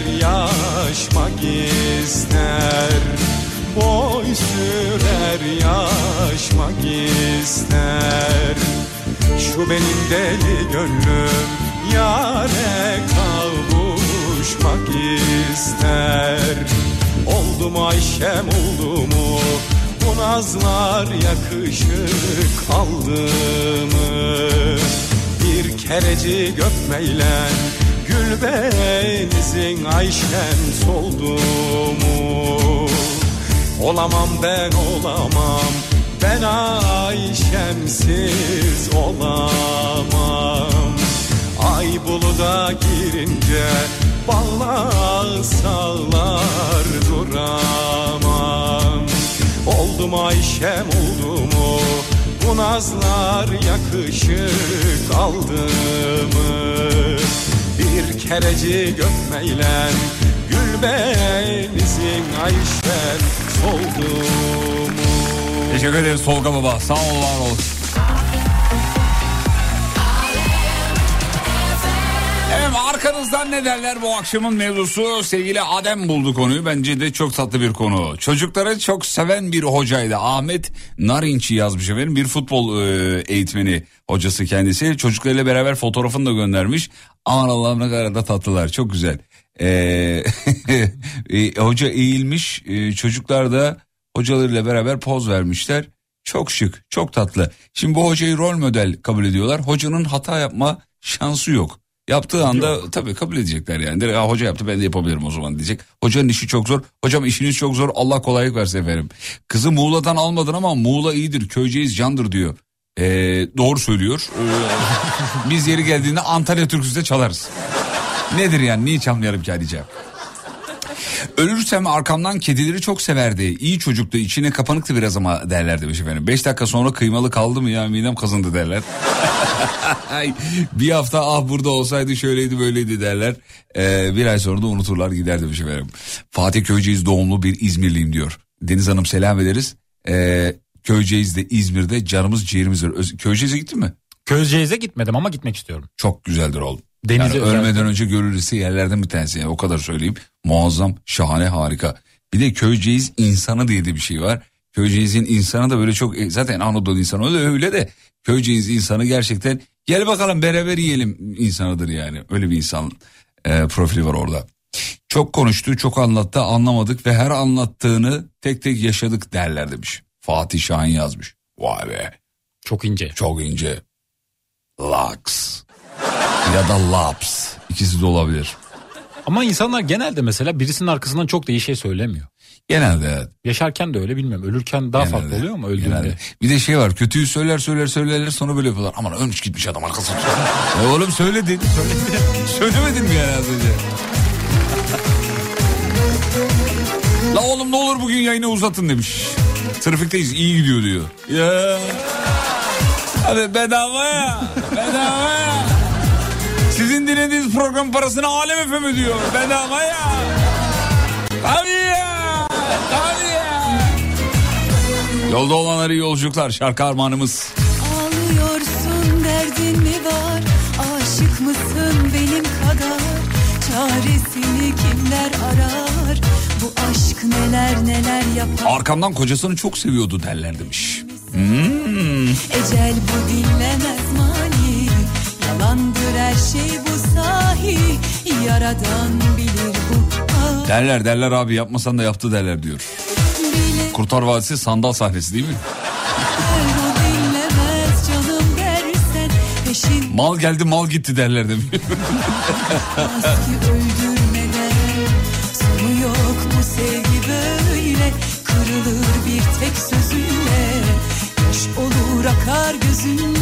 yaşmak ister. Boy sürer yaşmak ister. Şu benim deli gönlüm Yare kavuşmak ister. Oldu mu Ayşem oldu mu? Bu nazlar yakışık aldı mı? Bir kereci gökmeylen gül benizin Ayşem soldu mu? Olamam ben olamam ben Ayşemsiz olamam Ay buluda girince bağlar sağlar duramam Oldu mu Ayşem oldu mu bu nazlar yakışık aldı mı? Bir kereci gökmeylen gül benizin Ayşem soldu mu? Teşekkür ederiz Tolga Baba. Sağ ol var ol. Evet arkanızdan ne derler bu akşamın mevzusu sevgili Adem buldu konuyu bence de çok tatlı bir konu. Çocukları çok seven bir hocaydı Ahmet Narinç'i yazmış efendim bir futbol e, eğitmeni hocası kendisi çocuklarıyla beraber fotoğrafını da göndermiş aman Allah'ım ne kadar da tatlılar çok güzel. E, e, hoca eğilmiş e, çocuklar da hocalarıyla beraber poz vermişler. Çok şık, çok tatlı. Şimdi bu hocayı rol model kabul ediyorlar. Hocanın hata yapma şansı yok. Yaptığı anda tabii kabul edecekler yani. Direkt, "Aa, hoca yaptı ben de yapabilirim o zaman diyecek. Hocanın işi çok zor. Hocam işiniz çok zor. Allah kolaylık versin efendim. Kızı Muğla'dan almadın ama Muğla iyidir. Köyceğiz candır diyor. Ee, doğru söylüyor. Biz yeri geldiğinde Antalya türküsü de çalarız. Nedir yani niye çalmayalım ki diyeceğim. Ölürsem arkamdan kedileri çok severdi. İyi çocuktu içine kapanıktı biraz ama derler demiş efendim. Beş dakika sonra kıymalı kaldı mı ya midem kazındı derler. Bir hafta ah burada olsaydı şöyleydi böyleydi derler. Ee, bir ay sonra da unuturlar gider demiş efendim. Fatih Köyceğiz doğumlu bir İzmirliyim diyor. Deniz Hanım selam ederiz. Ee, Köyceğiz'de İzmir'de canımız ciğerimiz var. Öz- Köyceğiz'e gittin mi? Köyceğiz'e gitmedim ama gitmek istiyorum. Çok güzeldir oğlum. Denize yani özellikle. ölmeden önce görülürse yerlerden bir tanesi. Yani o kadar söyleyeyim. Muazzam, şahane, harika. Bir de Köyceğiz insanı diye de bir şey var. Köyceğiz'in insanı da böyle çok e, zaten Anadolu insanı öyle öyle de Köyceğiz insanı gerçekten gel bakalım beraber yiyelim insanıdır yani. Öyle bir insan e, profili var orada. Çok konuştu, çok anlattı, anlamadık ve her anlattığını tek tek yaşadık derler demiş. Fatih Şahin yazmış. Vay be. Çok ince. Çok ince. Lux. ya da Laps. İkisi de olabilir. Ama insanlar genelde mesela birisinin arkasından çok da iyi şey söylemiyor. Genelde evet. Yaşarken de öyle bilmiyorum. Ölürken daha Genelde. farklı oluyor mu öldüğünde? Genelde. Bir de şey var kötüyü söyler söyler söylerler sonra böyle yapıyorlar. Aman ölmüş gitmiş adam arkasını. e oğlum söyledin. Söylemedin mi yani az önce? La oğlum ne olur bugün yayını uzatın demiş. Trafikteyiz iyi gidiyor diyor. Ya. Hadi bedava ya. Bedava ya. Sizin dinlediğiniz program parasını alem efem ödüyor. Bedava ya. Tabii ya. Tabii ya. Yolda olanlara iyi yolculuklar şarkı armağanımız. Ağlıyorsun derdin mi var Aşık mısın benim kadar Çaresini kimler arar Bu aşk neler neler yapar Arkamdan kocasını çok seviyordu derler demiş. Hmm. Ecel bu dinlemez Yalandır her şey bu sahi. Yaradan bilir bu ah, Derler derler abi yapmasan da yaptı derler diyor. Bile Kurtar Vadisi sandal sahnesi değil mi? Mal geldi mal gitti derler demiş. Maske öldürmeden Sonu yok bu sevgi böyle. Kırılır bir tek sözüyle Yaş olur akar gözünde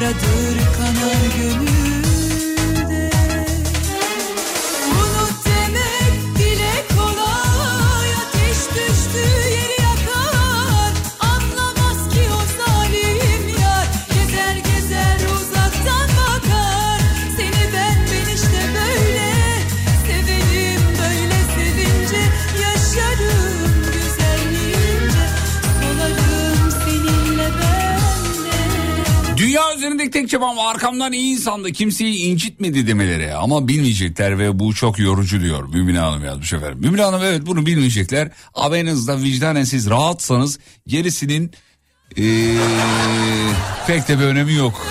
Yaradır kanar gönülde Üzerindeki tek çabam arkamdan iyi insandı kimseyi incitmedi demeleri ama bilmeyecekler ve bu çok yorucu diyor Mümine Hanım yazmış efendim. Mümine Hanım evet bunu bilmeyecekler ama en azından vicdanen siz rahatsanız gerisinin eee, pek de bir önemi yok.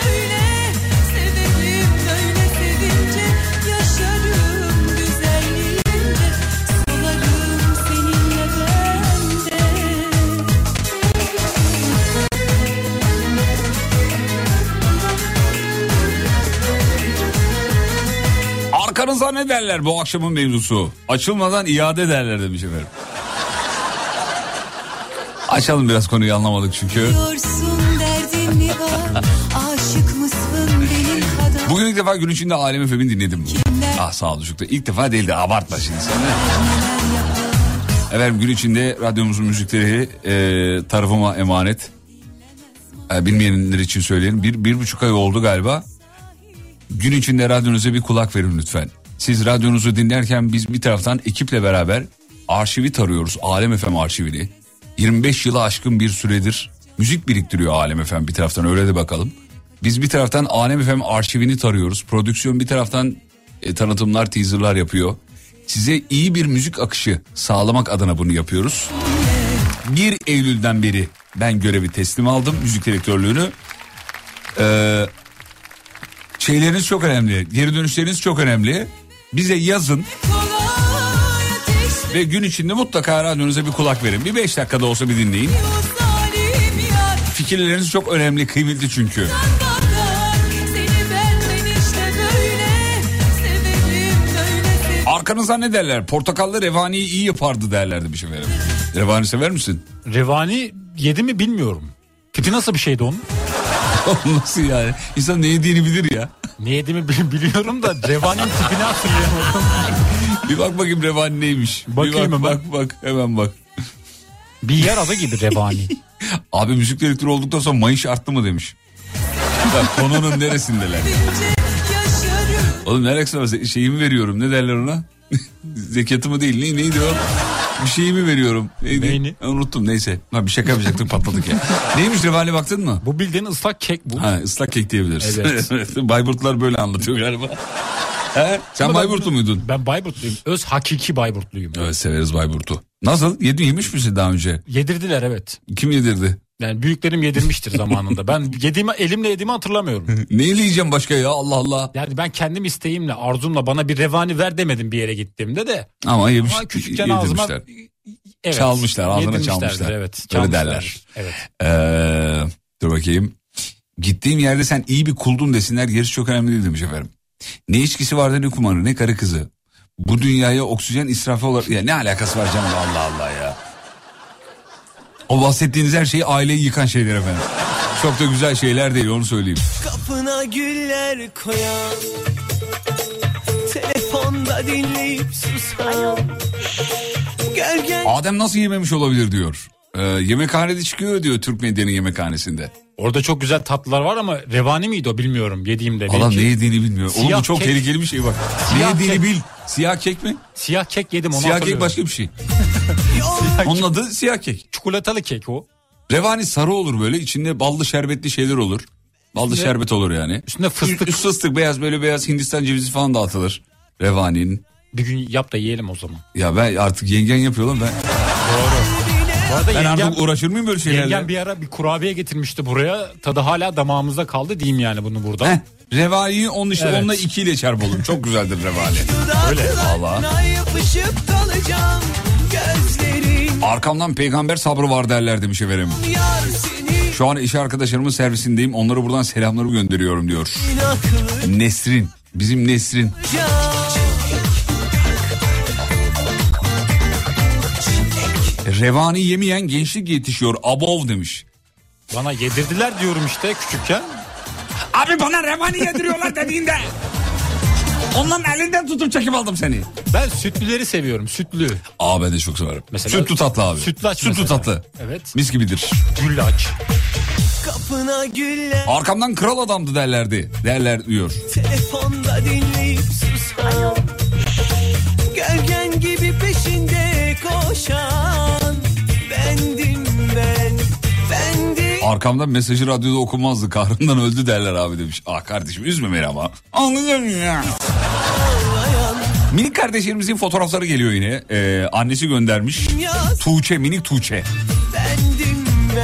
Arkanıza ne derler bu akşamın mevzusu? Açılmadan iade derler demiş efendim. Açalım biraz konuyu anlamadık çünkü. Bugün ilk defa gün içinde Alem Efem'i dinledim. Kimler? Ah sağ ol çocuklar. İlk defa değildi abartma şimdi sen Efendim gün içinde radyomuzun müzikleri e, tarafıma emanet. E, bilmeyenler için söyleyelim. Bir, bir buçuk ay oldu galiba. Gün içinde radyonuza bir kulak verin lütfen. Siz radyonuzu dinlerken biz bir taraftan ekiple beraber arşivi tarıyoruz. Alem FM arşivini. 25 yılı aşkın bir süredir müzik biriktiriyor Alem FM bir taraftan öyle de bakalım. Biz bir taraftan Alem FM arşivini tarıyoruz. Prodüksiyon bir taraftan e, tanıtımlar, teaserlar yapıyor. Size iyi bir müzik akışı sağlamak adına bunu yapıyoruz. 1 Eylül'den beri ben görevi teslim aldım müzik direktörlüğünü. Ee, şeyleriniz çok önemli. Geri dönüşleriniz çok önemli. Bize yazın ve gün içinde mutlaka radyonuza bir kulak verin. Bir 5 dakikada olsa bir dinleyin. Fikirleriniz çok önemli, kıymetli çünkü. Arkanıza ne derler? Portakallı revaniyi iyi yapardı derler demiş efendim. Revani sever misin? Revani yedi mi bilmiyorum. Tipi nasıl bir şeydi onun? Nasıl yani? İnsan ne yediğini bilir ya. Ne yediğimi bil- biliyorum da Revani'nin tipini hatırlayamadım. Bir bak bakayım revani neymiş. Bir Bakayım bak, hemen. bak bak hemen bak. Bir yer adı gibi Revani. Abi müzik direktörü olduktan sonra mayış arttı mı demiş. Bak konunun neresindeler? Oğlum ne alakası var? Şeyimi veriyorum ne derler ona? Zekatımı değil ne, neydi o? Bir şeyimi veriyorum. Neydi? Neyini? Unuttum neyse. Ha, bir şaka yapacaktık patladık ya. Neymiş revani baktın mı? Bu bildiğin ıslak kek bu. Ha ıslak kek diyebiliriz. Evet. Bayburtlar böyle anlatıyor galiba. He? Sen Bayburtlu muydun? Ben Bayburtluyum. Öz hakiki Bayburtluyum. Evet severiz Bayburt'u. Nasıl? Yedin yemiş misin daha önce? Yedirdiler evet. Kim yedirdi? Yani büyüklerim yedirmiştir zamanında. Ben yediğimi elimle yediğimi hatırlamıyorum. Neyle yiyeceğim başka ya Allah Allah. Yani ben kendim isteğimle arzumla bana bir revani ver demedim bir yere gittiğimde de. Ama yemiş, Ama küçükken ağzıma yedirmişler. evet, Çalmışlar, ağzına çalmışlar. Evet, Öyle çalmışlar. derler. Evet. Ee, dur bakayım. Gittiğim yerde sen iyi bir kuldun desinler gerisi çok önemli değil demiş efendim. Ne içkisi vardı ne kumarı ne karı kızı. Bu dünyaya oksijen israfı olarak... Ya ne alakası var canım Allah Allah ya. O bahsettiğiniz her şey aileyi yıkan şeyler efendim. Çok da güzel şeyler değil onu söyleyeyim. Kapına güller koyan Telefonda dinleyip susan Gölgen Adem nasıl yememiş olabilir diyor. Ee, yemekhanede çıkıyor diyor Türk medyanın yemekhanesinde. Orada çok güzel tatlılar var ama revani miydi o bilmiyorum yediğimde. Benimki- ne yediğini bilmiyor. Oğlum Siyah bu çok kek. tehlikeli bir şey bak. Ne Siyah yediğini kek. bil. Siyah kek mi? Siyah kek yedim onu Siyah kek başka bir şey. Onun adı siyah kek. Çikolatalı kek o. Revani sarı olur böyle içinde ballı şerbetli şeyler olur. Ballı Üstünde- şerbet olur yani. Üstünde fıstık. Üst fıstık beyaz böyle beyaz Hindistan cevizi falan dağıtılır. Revaninin. Bir gün yap da yiyelim o zaman. Ya ben artık yengen yapıyor lan ben. Bu arada Ben yengem, artık uğraşır mıyım böyle şeylerle? yengem bir ara bir kurabiye getirmişti buraya. Tadı hala damağımızda kaldı diyeyim yani bunu burada. Heh, revaniyi onun işte Evet. onunla ikiyle çarpalım. Çok güzeldir revani. Öyle. Gözlerin Arkamdan peygamber sabrı var derler demiş efendim. Şu an iş arkadaşlarımın servisindeyim. Onlara buradan selamlarımı gönderiyorum diyor. Nesrin. Bizim Nesrin. Revani yemeyen gençlik yetişiyor. Abov demiş. Bana yedirdiler diyorum işte küçükken. Abi bana revani yediriyorlar dediğinde. Onların elinden tutup çekip aldım seni. Ben sütlüleri seviyorum sütlü. Aa ben de çok severim. Mesela- Sütlü tatlı abi. Sütlaç Sütlü mesela. tatlı. Evet. Mis gibidir. Güllaç. Kapına güller Arkamdan kral adamdı derlerdi. Derler diyor. Telefonda dinleyip susan Gölgen gibi peşinde koşan Arkamdan mesajı radyoda okunmazdı. Kahrından öldü derler abi demiş. Ah kardeşim üzme beni ama. Anlıyorum ya. Minik kardeşlerimizin fotoğrafları geliyor yine. Ee, annesi göndermiş. Tuğçe minik Tuğçe.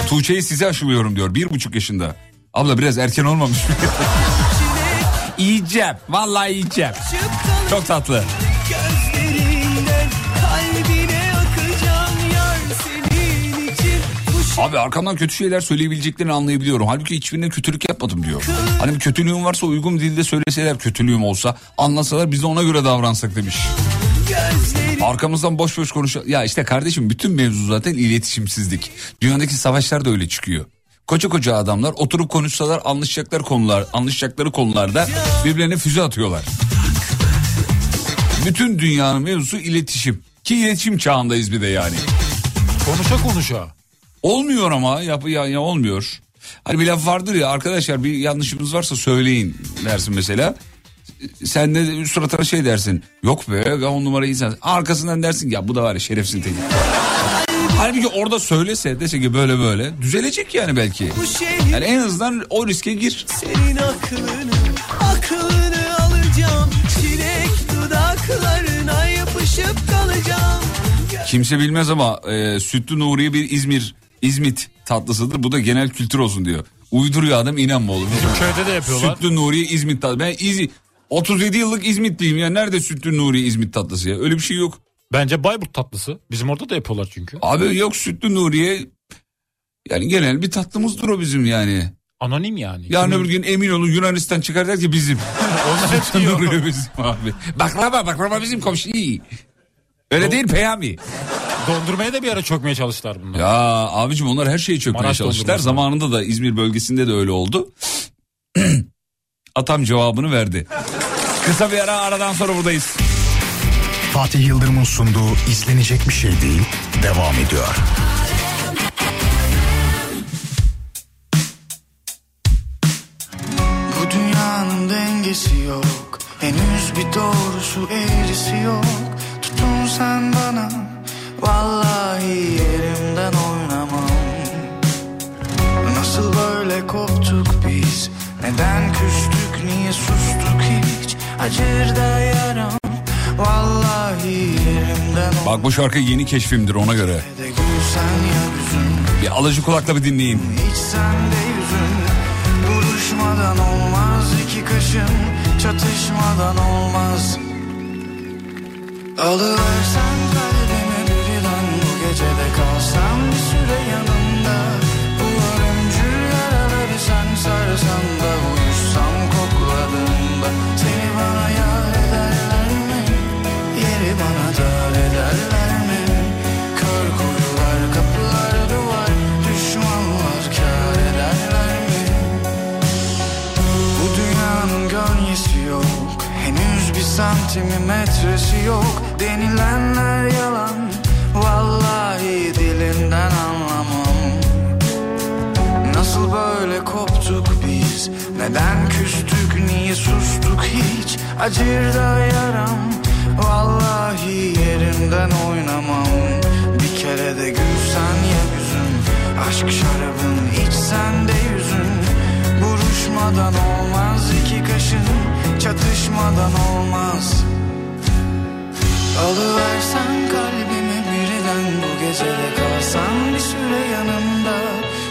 Tuğçe'yi size aşılıyorum diyor. Bir buçuk yaşında. Abla biraz erken olmamış mı? yiyeceğim. Vallahi yiyeceğim. Çok tatlı. gözlerinden Abi arkamdan kötü şeyler söyleyebileceklerini anlayabiliyorum. Halbuki hiçbirine kötülük yapmadım diyor. Hani bir kötülüğüm varsa uygun dilde söyleseler kötülüğüm olsa anlasalar biz de ona göre davransak demiş. Arkamızdan boş boş konuş. Ya işte kardeşim bütün mevzu zaten iletişimsizlik. Dünyadaki savaşlar da öyle çıkıyor. Koca koca adamlar oturup konuşsalar anlaşacaklar konular, anlaşacakları konularda birbirlerine füze atıyorlar. Bütün dünyanın mevzusu iletişim. Ki iletişim çağındayız bir de yani. Konuşa konuşa. Olmuyor ama yap ya, ya olmuyor. Hani bir laf vardır ya arkadaşlar bir yanlışımız varsa söyleyin dersin mesela. Sen de suratına şey dersin. Yok be ya on numara insan. Arkasından dersin ya bu da var ya şerefsin teki. Halbuki orada söylese dese ki böyle böyle düzelecek yani belki. Yani en azından o riske gir. Senin aklını, aklını alacağım Çilek dudaklarına yapışıp kalacağım Kimse bilmez ama e, Sütlü Nuriye bir İzmir, İzmit tatlısıdır. Bu da genel kültür olsun diyor. Uyduruyor adam inanma oğlum. Köyde de yapıyorlar. Sütlü Nuriye İzmit tatlısı. Ben İz 37 yıllık İzmitliyim ya. Nerede Sütlü Nuriye İzmit tatlısı ya? Öyle bir şey yok. Bence Bayburt tatlısı. Bizim orada da yapıyorlar çünkü. Abi yok Sütlü Nuriye. Yani genel bir tatlımızdır o bizim yani. Anonim yani. Yarın Kimin- öbür gün emin olun Yunanistan çıkar der ki bizim. Onlar hep diyor. Bizim abi. Baklava baklava bizim komşu iyi. Öyle değil Peyami. Dondurmaya da bir ara çökmeye çalıştılar bunlar. Ya abicim onlar her şeyi çökmeye Maraş çalıştılar. dondurması. Zamanında da İzmir bölgesinde de öyle oldu. Atam cevabını verdi. Kısa bir ara aradan sonra buradayız. Fatih Yıldırım'ın sunduğu izlenecek bir şey değil devam ediyor. Acır da yaram. Vallahi yerimden Bak bu şarkı yeni keşfimdir ona göre. de Bir alıcı kulakla bir dinleyin. Hiç sende yüzün Buluşmadan olmaz iki kaşın Çatışmadan olmaz. Alıversen kalbimi birden Bu gecede kalsam bir süre yanında. Bu ölümcül yaraları sen sarsan da Uyuşsam kokladığında Seni bana yar ederler mi? Yeri bana dar ederler mi? Kör kuyular, kapılar, duvar Düşmanlar kar ederler mi? Bu dünyanın gölgesi yok Henüz bir santimi metresi yok Denilenler yalan Vallahi dilinden anlamam Nasıl böyle koptuk bir biz Neden küstük niye sustuk hiç? Acır da yaram Vallahi yerimden oynamam. Bir kere de gülsen ya yüzüm Aşk şarabın içsen de yüzün. Buruşmadan olmaz iki kaşın Çatışmadan olmaz. Alıversen kalbimi birden Bu gece de kalsan bir süre yanımda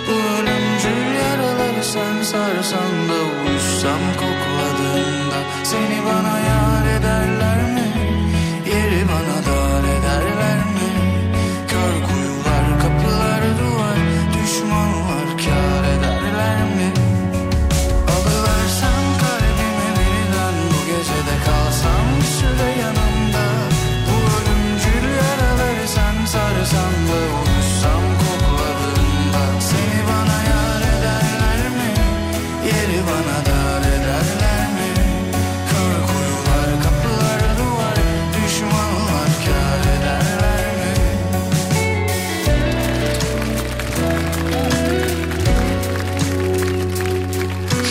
Bu ölümcül yaraları sen sarsan da Uyuşsam kokladığında Seni bana yar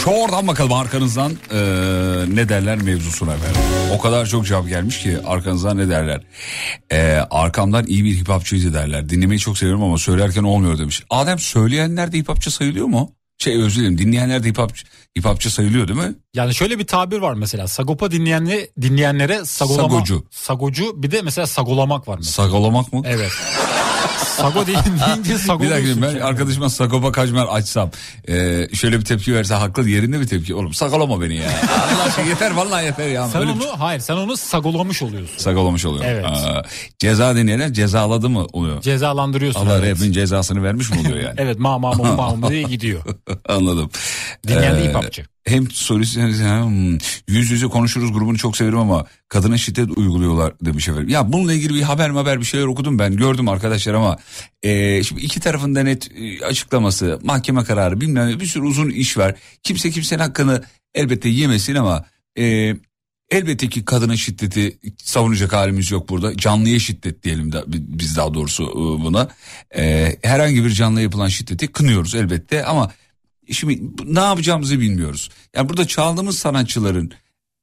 Şu oradan bakalım arkanızdan eee, ne derler mevzusuna efendim. O kadar çok cevap gelmiş ki arkanızdan ne derler. Eee, arkamdan iyi bir hip hopçıydı derler. Dinlemeyi çok seviyorum ama söylerken olmuyor demiş. Adem söyleyenler de hip hopçı sayılıyor mu? Şey özür dilerim dinleyenler de hip, hop, hip hopçı sayılıyor değil mi? Yani şöyle bir tabir var mesela. Sagopa dinleyenle, dinleyenlere sagolama. Sagocu. Sagocu bir de mesela sagolamak var mesela. Sagolamak mı? Evet. Sago deyince Bir sagoluyorsun. dakika ben kendini. arkadaşıma Sagopa Kajmer açsam eee, şöyle bir tepki verse haklı yerinde bir tepki. Oğlum sakolama beni ya. Allah aşkına yeter vallahi yeter ya. Sen Öyle onu bir- şey hayır sen onu sagolamış oluyorsun. Sakalamış oluyor. Evet. Aa, ceza dinleyenler cezaladı mı oluyor? Cezalandırıyorsun. Allah evet. rapin cezasını vermiş mi oluyor yani? Evet ma ma ma ma diye gidiyor. Anladım. Dinleyen de Ee, hip hopçı. Hem solist hmm, yüz yüze konuşuruz grubunu çok severim ama kadına şiddet uyguluyorlar demiş efendim. Ya bununla ilgili bir haber haber bir şeyler okudum ben gördüm arkadaşlar ama e, şimdi iki tarafın da net e, açıklaması mahkeme kararı bilmem bir sürü uzun iş var. Kimse kimsenin hakkını elbette yemesin ama e, elbette ki kadına şiddeti savunacak halimiz yok burada. Canlıya şiddet diyelim de biz daha doğrusu e, buna. E, herhangi bir canlıya yapılan şiddeti kınıyoruz elbette ama Şimdi ne yapacağımızı bilmiyoruz. Yani burada çaldığımız sanatçıların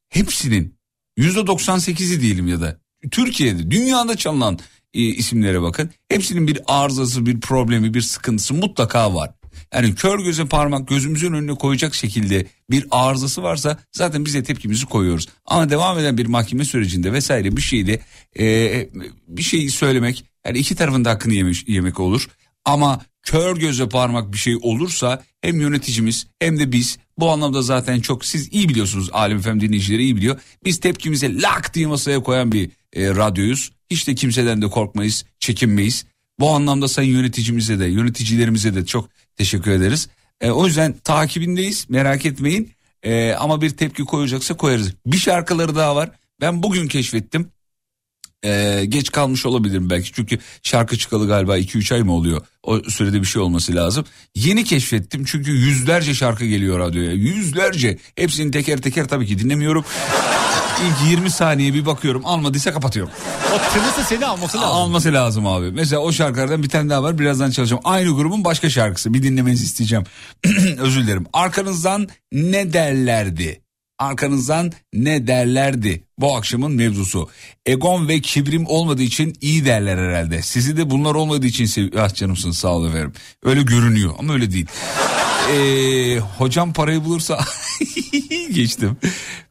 hepsinin yüzde 98'i diyelim ya da Türkiye'de dünyada çalınan e, isimlere bakın. Hepsinin bir arızası, bir problemi, bir sıkıntısı mutlaka var. Yani kör göze parmak gözümüzün önüne koyacak şekilde bir arızası varsa zaten biz de tepkimizi koyuyoruz. Ama devam eden bir mahkeme sürecinde vesaire bir şeyde e, bir şey söylemek yani iki tarafın da hakkını yemiş, yemek olur. Ama kör göze parmak bir şey olursa hem yöneticimiz hem de biz bu anlamda zaten çok siz iyi biliyorsunuz Alem Efem dinleyicileri iyi biliyor. Biz tepkimizi lak diye masaya koyan bir e, radyoyuz. Hiç de kimseden de korkmayız, çekinmeyiz. Bu anlamda sayın yöneticimize de yöneticilerimize de çok teşekkür ederiz. E, o yüzden takibindeyiz merak etmeyin. E, ama bir tepki koyacaksa koyarız. Bir şarkıları daha var. Ben bugün keşfettim. Ee, geç kalmış olabilirim belki. Çünkü şarkı çıkalı galiba 2-3 ay mı oluyor? O sürede bir şey olması lazım. Yeni keşfettim çünkü yüzlerce şarkı geliyor radyoya. Yüzlerce. Hepsini teker teker tabii ki dinlemiyorum. İlk 20 saniye bir bakıyorum almadıysa kapatıyorum. O tınısı seni alması lazım. alması lazım abi. Mesela o şarkılardan bir tane daha var birazdan çalışacağım. Aynı grubun başka şarkısı. Bir dinlemenizi isteyeceğim. Özür dilerim. Arkanızdan ne derlerdi arkanızdan ne derlerdi bu akşamın mevzusu. Egon ve kibrim olmadığı için iyi derler herhalde. Sizi de bunlar olmadığı için sev... Ah canımsın sağ ol efendim. Öyle görünüyor ama öyle değil. Ee, hocam parayı bulursa geçtim.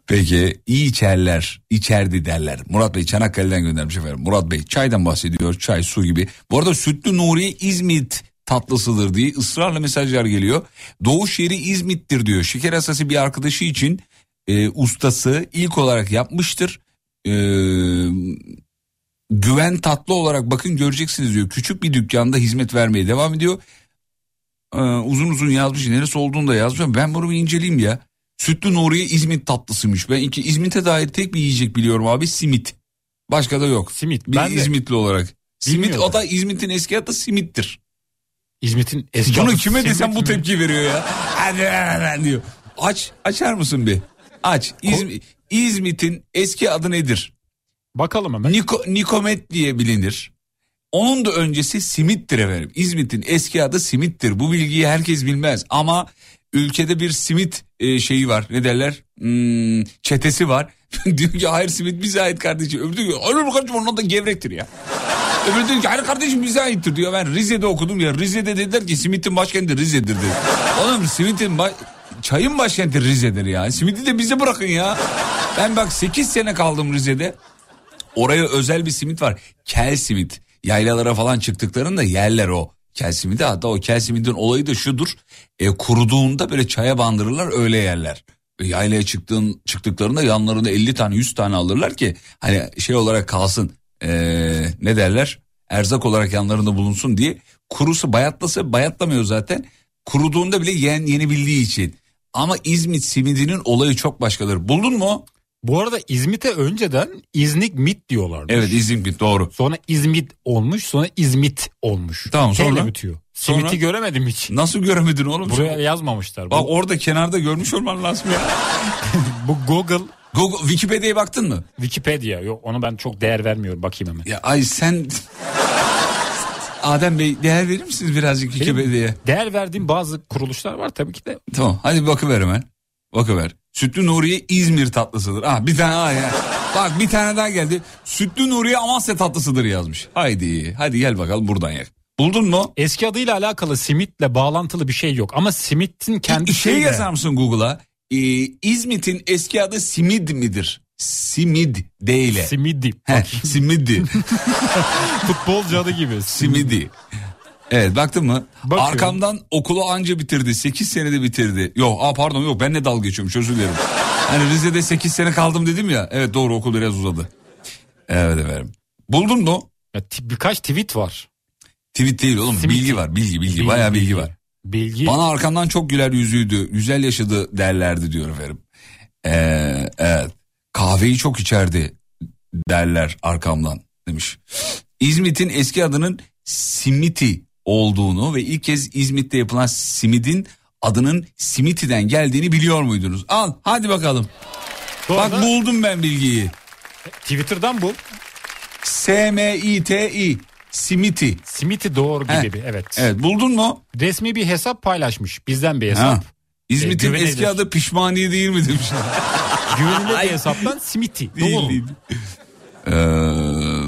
Peki iyi içerler, içerdi derler. Murat Bey Çanakkale'den göndermiş efendim. Murat Bey çaydan bahsediyor, çay su gibi. Bu arada Sütlü Nuriye İzmit tatlısıdır diye ısrarla mesajlar geliyor. Doğuş yeri İzmit'tir diyor. Şeker hastası bir arkadaşı için e, ustası ilk olarak yapmıştır. E, güven tatlı olarak bakın göreceksiniz diyor. Küçük bir dükkanda hizmet vermeye devam ediyor. E, uzun uzun yazmış neresi olduğunu da yazmış. Ben bunu bir inceleyeyim ya. Sütlü Nuriye İzmit tatlısıymış. Ben iki İzmit'e dair tek bir yiyecek biliyorum abi simit. Başka da yok. Simit. Bir Ben de İzmitli olarak. Simit o da İzmit'in eski adı simittir. İzmit'in eski Bunu adı kime desem bu tepki veriyor ya. Diyor. Aç, açar mısın bir? Aç. İzm- İzmit'in eski adı nedir? Bakalım hemen. Niko, Nikomet diye bilinir. Onun da öncesi Simit'tir efendim. İzmit'in eski adı Simit'tir. Bu bilgiyi herkes bilmez ama ülkede bir simit e, şeyi var. Ne derler? Hmm, çetesi var. diyor ki hayır simit bize ait kardeşim. Öbürü diyor ki hayır kardeşim onun da gevrektir ya. Öbürü diyor ki hayır kardeşim bize aittir diyor. Ben Rize'de okudum ya. Rize'de dediler ki simitin başkenti Rize'dir dedi. Oğlum simitin ba- çayın başkenti Rize'dir ya. Simiti de bize bırakın ya. Ben bak 8 sene kaldım Rize'de. Oraya özel bir simit var. Kel simit. Yaylalara falan çıktıklarında yerler o. Kel simidi hatta o kel simidin olayı da şudur. E, kuruduğunda böyle çaya bandırırlar öyle yerler. E, yaylaya çıktığın, çıktıklarında yanlarında 50 tane 100 tane alırlar ki hani şey olarak kalsın. E, ne derler? Erzak olarak yanlarında bulunsun diye. Kurusu bayatlasa bayatlamıyor zaten. Kuruduğunda bile yen, yenebildiği için. Ama İzmit simidinin olayı çok başkadır. Buldun mu? Bu arada İzmit'e önceden İznik mit diyorlardı. Evet İzmit doğru. Sonra İzmit olmuş sonra İzmit olmuş. Tamam, sonra? bitiyor. Sonra? Simit'i göremedim hiç. Nasıl göremedin oğlum? Buraya yazmamışlar. Bak Bu, orada kenarda görmüş olman lazım ya. bu Google, Google Wikipedia'ya baktın mı? Wikipedia. Yok onu ben çok değer vermiyorum. Bakayım hemen. Ya ay sen Adem Bey değer verir misiniz birazcık Wikipedia'ya? Değer verdiğim bazı kuruluşlar var tabii ki de. Tamam hadi bakıver hemen. Bakıver. Sütlü Nuriye İzmir tatlısıdır. Ah bir tane daha ya. Bak bir tane daha geldi. Sütlü Nuriye Amasya tatlısıdır yazmış. Haydi hadi gel bakalım buradan yak. Buldun mu? Eski adıyla alakalı simitle bağlantılı bir şey yok. Ama simitin kendi şey şeyle- yazar mısın Google'a? Ee, İzmit'in eski adı Simid midir? Simid değil. Simidi. He, simidi. Futbolcu adı gibi. Simidi. Evet baktın mı? Bakıyorum. Arkamdan okulu anca bitirdi. 8 senede bitirdi. Yok aa pardon yok ben ne dalga geçiyorum özür dilerim. Hani Rize'de 8 sene kaldım dedim ya. Evet doğru okul biraz uzadı. Evet efendim. Buldun mu? Ya, birkaç tweet var. Tweet değil oğlum Simidi. bilgi var bilgi bilgi, Bilgi, bayağı bilgi, bilgi. var. Bilgi. Bana arkamdan çok güler yüzüydü. Güzel yaşadı derlerdi diyor efendim. Ee, evet. Kahveyi çok içerdi derler arkamdan demiş. İzmit'in eski adının Simiti olduğunu ve ilk kez İzmit'te yapılan simidin adının Simiti'den geldiğini biliyor muydunuz? Al hadi bakalım. Sonra Bak buldum ben bilgiyi. Twitter'dan bu. S-M-I-T-I Simiti. Simiti doğru gibi Heh. bir evet. Evet buldun mu? Resmi bir hesap paylaşmış. Bizden bir hesap. Ha. İzmit'in E, güvenilir. eski adı Pişmaniye değil mi demiş. Güvenilir bir hesaptan Simiti. Değil, Doğru. değil. Ee,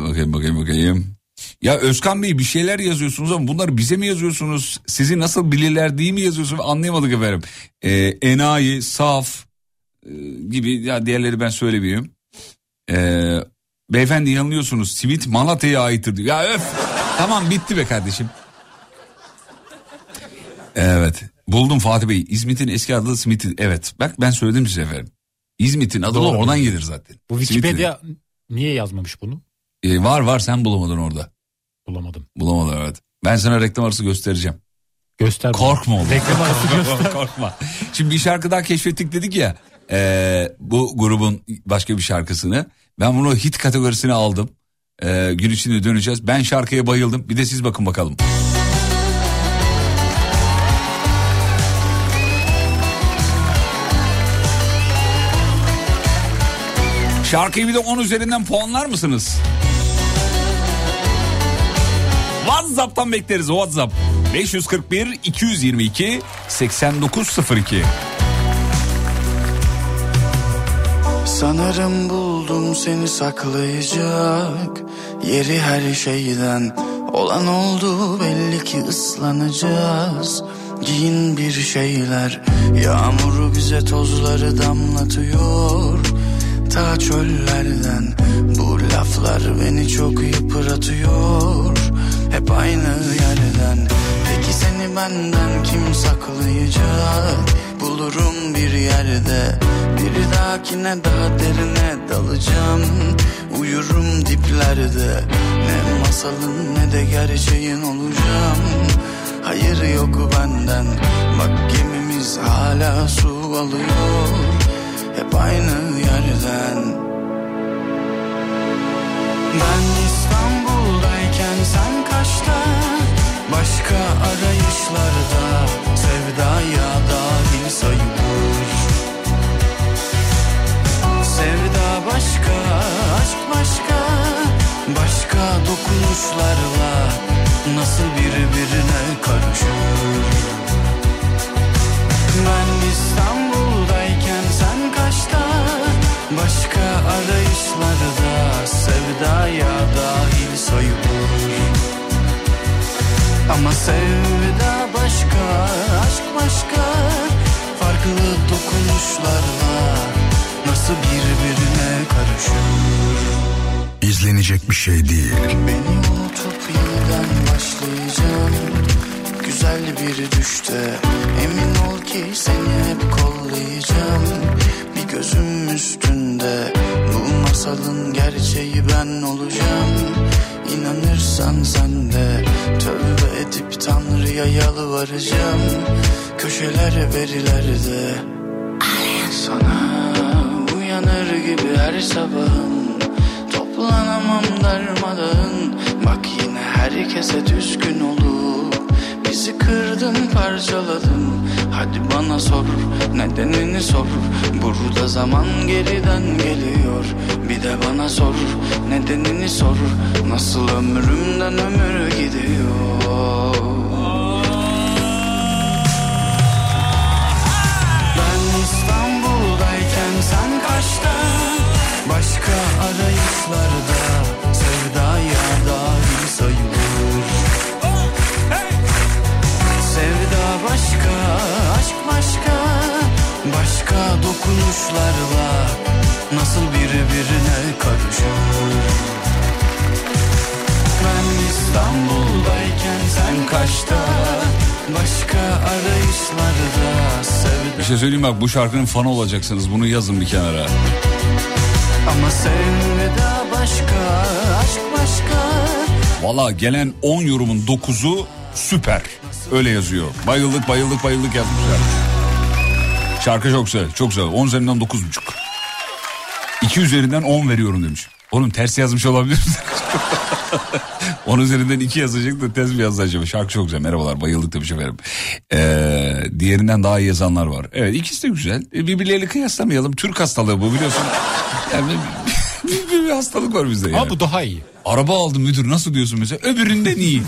bakayım bakayım bakayım. Ya Özkan Bey bir şeyler yazıyorsunuz ama bunları bize mi yazıyorsunuz? Sizi nasıl bilirler diye mi yazıyorsunuz? Anlayamadık efendim. Ee, enayi, saf e, gibi ya diğerleri ben söylemeyeyim. Ee, beyefendi yanılıyorsunuz. Simit Malatya'ya aittir diyor. Ya öf. tamam bitti be kardeşim. Evet. Buldum Fatih Bey. İzmit'in eski adı Simit'i. Evet. Bak ben söyledim size efendim. İzmit'in adı Doğru. oradan gelir zaten. Bu Wikipedia niye yazmamış bunu? Ee, var var sen bulamadın orada. Bulamadım. Bulamadın evet. Ben sana reklam arası göstereceğim. Göster. Korkma oğlum. Reklam arası göster. Korkma. Şimdi bir şarkı daha keşfettik dedik ya. e, bu grubun başka bir şarkısını. Ben bunu hit kategorisine aldım. E, gün içinde döneceğiz. Ben şarkıya bayıldım. Bir de siz bakın bakalım. Şarkıyı bir de 10 üzerinden puanlar mısınız? WhatsApp'tan bekleriz WhatsApp. 541 222 8902. Sanırım buldum seni saklayacak Yeri her şeyden Olan oldu belli ki ıslanacağız Giyin bir şeyler Yağmuru bize tozları damlatıyor Ta çöllerden. Bu laflar beni çok yıpratıyor. Hep aynı yerden. Peki seni benden kim saklayacak? Bulurum bir yerde. Bir dahakine daha derine dalacağım. Uyurum diplerde. Ne masalın ne de gerçeğin olacağım. Hayır yok benden. Bak gemimiz hala su alıyor hep aynı yerden. Ben İstanbul'dayken sen kaçta? Başka arayışlarda sevdaya dahil sayılır. Sevda başka, aşk başka. Başka dokunuşlarla nasıl birbirine karışır? Sevda başka, aşk başka. Farklı dokunuşlarla Nasıl birbirine karışır? İzlenecek bir şey değil. Beni unutup yeniden başlayacağım. Güzel bir düşte. Emin ol ki seni hep kollayacağım. Bir gözüm üstünde. Bu masalın gerçeği ben olacağım İnanırsan sen de Tövbe edip Tanrı'ya yalvaracağım. Köşeler verilerde Sana uyanır gibi her sabahın. Toplanamam darmadağın. Bak yine herkese düşkün olup Bizi kırdın parçaladın Hadi bana sor nedenini sor. Burada zaman geriden geliyor. Bir de bana sor nedenini sor. Nasıl ömrümden ömür gidiyor? Ben İstanbul'dayken sen kaçta Başka arayışlarda dokunuşlarla Nasıl birbirine karışır Ben İstanbul'dayken sen kaçta Başka arayışlarda Sevda Bir şey söyleyeyim bak bu şarkının fanı olacaksınız. Bunu yazın bir kenara. Ama sevda başka, aşk başka Valla gelen 10 yorumun 9'u süper. Öyle yazıyor. Bayıldık bayıldık bayıldık yazmışlar. Şarkı çok güzel çok güzel. 10 üzerinden 9.5. 2 üzerinden 10 veriyorum demiş. Oğlum ters yazmış olabilir mi? 10 üzerinden 2 yazacak da ters mi yazdı acaba? Şarkı çok güzel. Merhabalar bayıldık demiş efendim. Ee, diğerinden daha iyi yazanlar var. Evet ikisi de güzel. E, birbirleriyle kıyaslamayalım. Türk hastalığı bu biliyorsun. Yani bir, bir, hastalık var bizde yani. Ama bu daha iyi. Araba aldım müdür nasıl diyorsun mesela öbüründen iyi.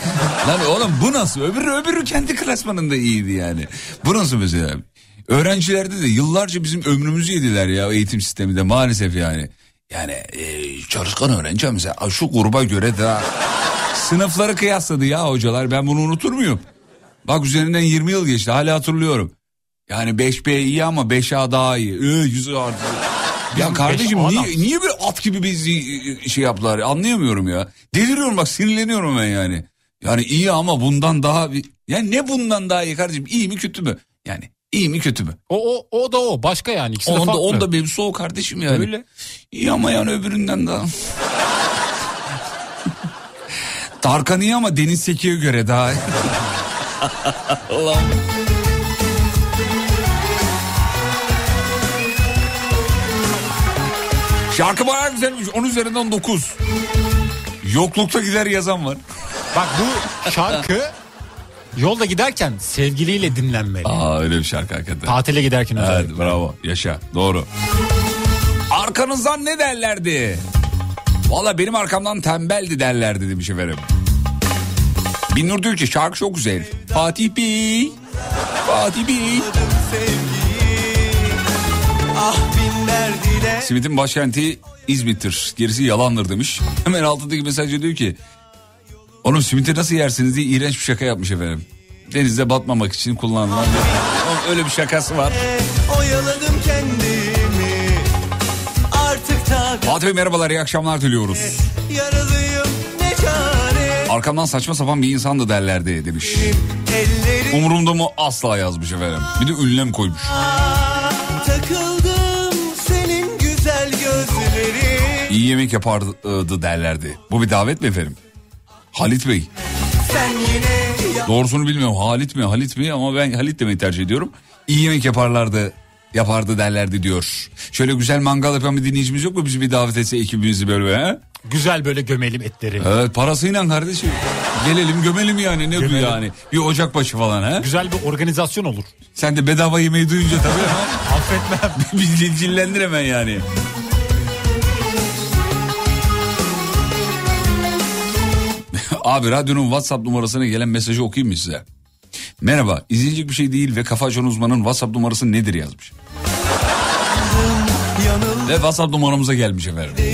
Lan oğlum bu nasıl öbürü öbürü kendi klasmanında iyiydi yani. Bu nasıl mesela? Öğrencilerde de yıllarca bizim ömrümüzü yediler ya eğitim sisteminde maalesef yani. Yani e, çalışkan öğrenci mesela şu gruba göre de sınıfları kıyasladı ya hocalar ben bunu unutur muyum? Bak üzerinden 20 yıl geçti hala hatırlıyorum. Yani 5B iyi ama 5A daha iyi. Ee, yüzü artı. Ya kardeşim niye, adam. niye böyle at gibi bizi şey yaptılar anlayamıyorum ya. Deliriyorum bak sinirleniyorum ben yani. Yani iyi ama bundan daha. Yani ne bundan daha iyi kardeşim iyi mi kötü mü? Yani iyi mi kötü mü? O, o, o da o başka yani ikisi de Onda, farklı. onda mevzusu o kardeşim yani. Öyle. İyi ama yani öbüründen daha. Tarkan iyi ama Deniz Seki'ye göre daha. Allah'ım. Şarkı bayağı güzelmiş. 10 üzerinden 9. Yoklukta gider yazan var. Bak bu şarkı yolda giderken sevgiliyle dinlenmeli. Aa öyle bir şarkı hakikaten. Tatile giderken Evet özellikle. bravo yaşa doğru. Arkanızdan ne derlerdi? Valla benim arkamdan tembeldi derlerdi demiş efendim. Binnur diyor ki şarkı çok güzel. Fatih Bey. Fatih Bey. Ah Simit'in başkenti İzmit'tir. Gerisi yalandır demiş. Hemen altındaki mesajda diyor ki... Oğlum simiti nasıl yersiniz diye iğrenç bir şaka yapmış efendim. Denizde batmamak için kullanılan bir... Öyle bir şakası var. oyaladım kendimi Artık takat Fatih Bey merhabalar iyi akşamlar diliyoruz. yaralıyım ne çare Arkamdan saçma sapan bir insandı derlerdi demiş. Ellerim Umurumda mı asla yazmış efendim. Bir de ünlem koymuş. takıldım senin güzel gözlerin İyi yemek yapardı derlerdi. Bu bir davet mi efendim? Halit Bey. Sen yine ya- Doğrusunu bilmiyorum Halit mi Halit mi ama ben Halit demeyi tercih ediyorum. İyi yemek yaparlardı yapardı derlerdi diyor. Şöyle güzel mangal yapan bir dinleyicimiz yok mu bizi bir davet etse ekibimizi böyle he? Güzel böyle gömelim etleri. Evet parasıyla kardeşim. Gelelim gömelim yani ne bu Gömelim. yani. Bir ocak başı falan he? Güzel bir organizasyon olur. Sen de bedava yemeği duyunca tabii hemen Affetmem. bizi cillendir hemen yani. Abi radyonun WhatsApp numarasına gelen mesajı okuyayım mı size? Merhaba izleyecek bir şey değil ve kafa açan uzmanın WhatsApp numarası nedir yazmış. Ve WhatsApp numaramıza gelmiş efendim.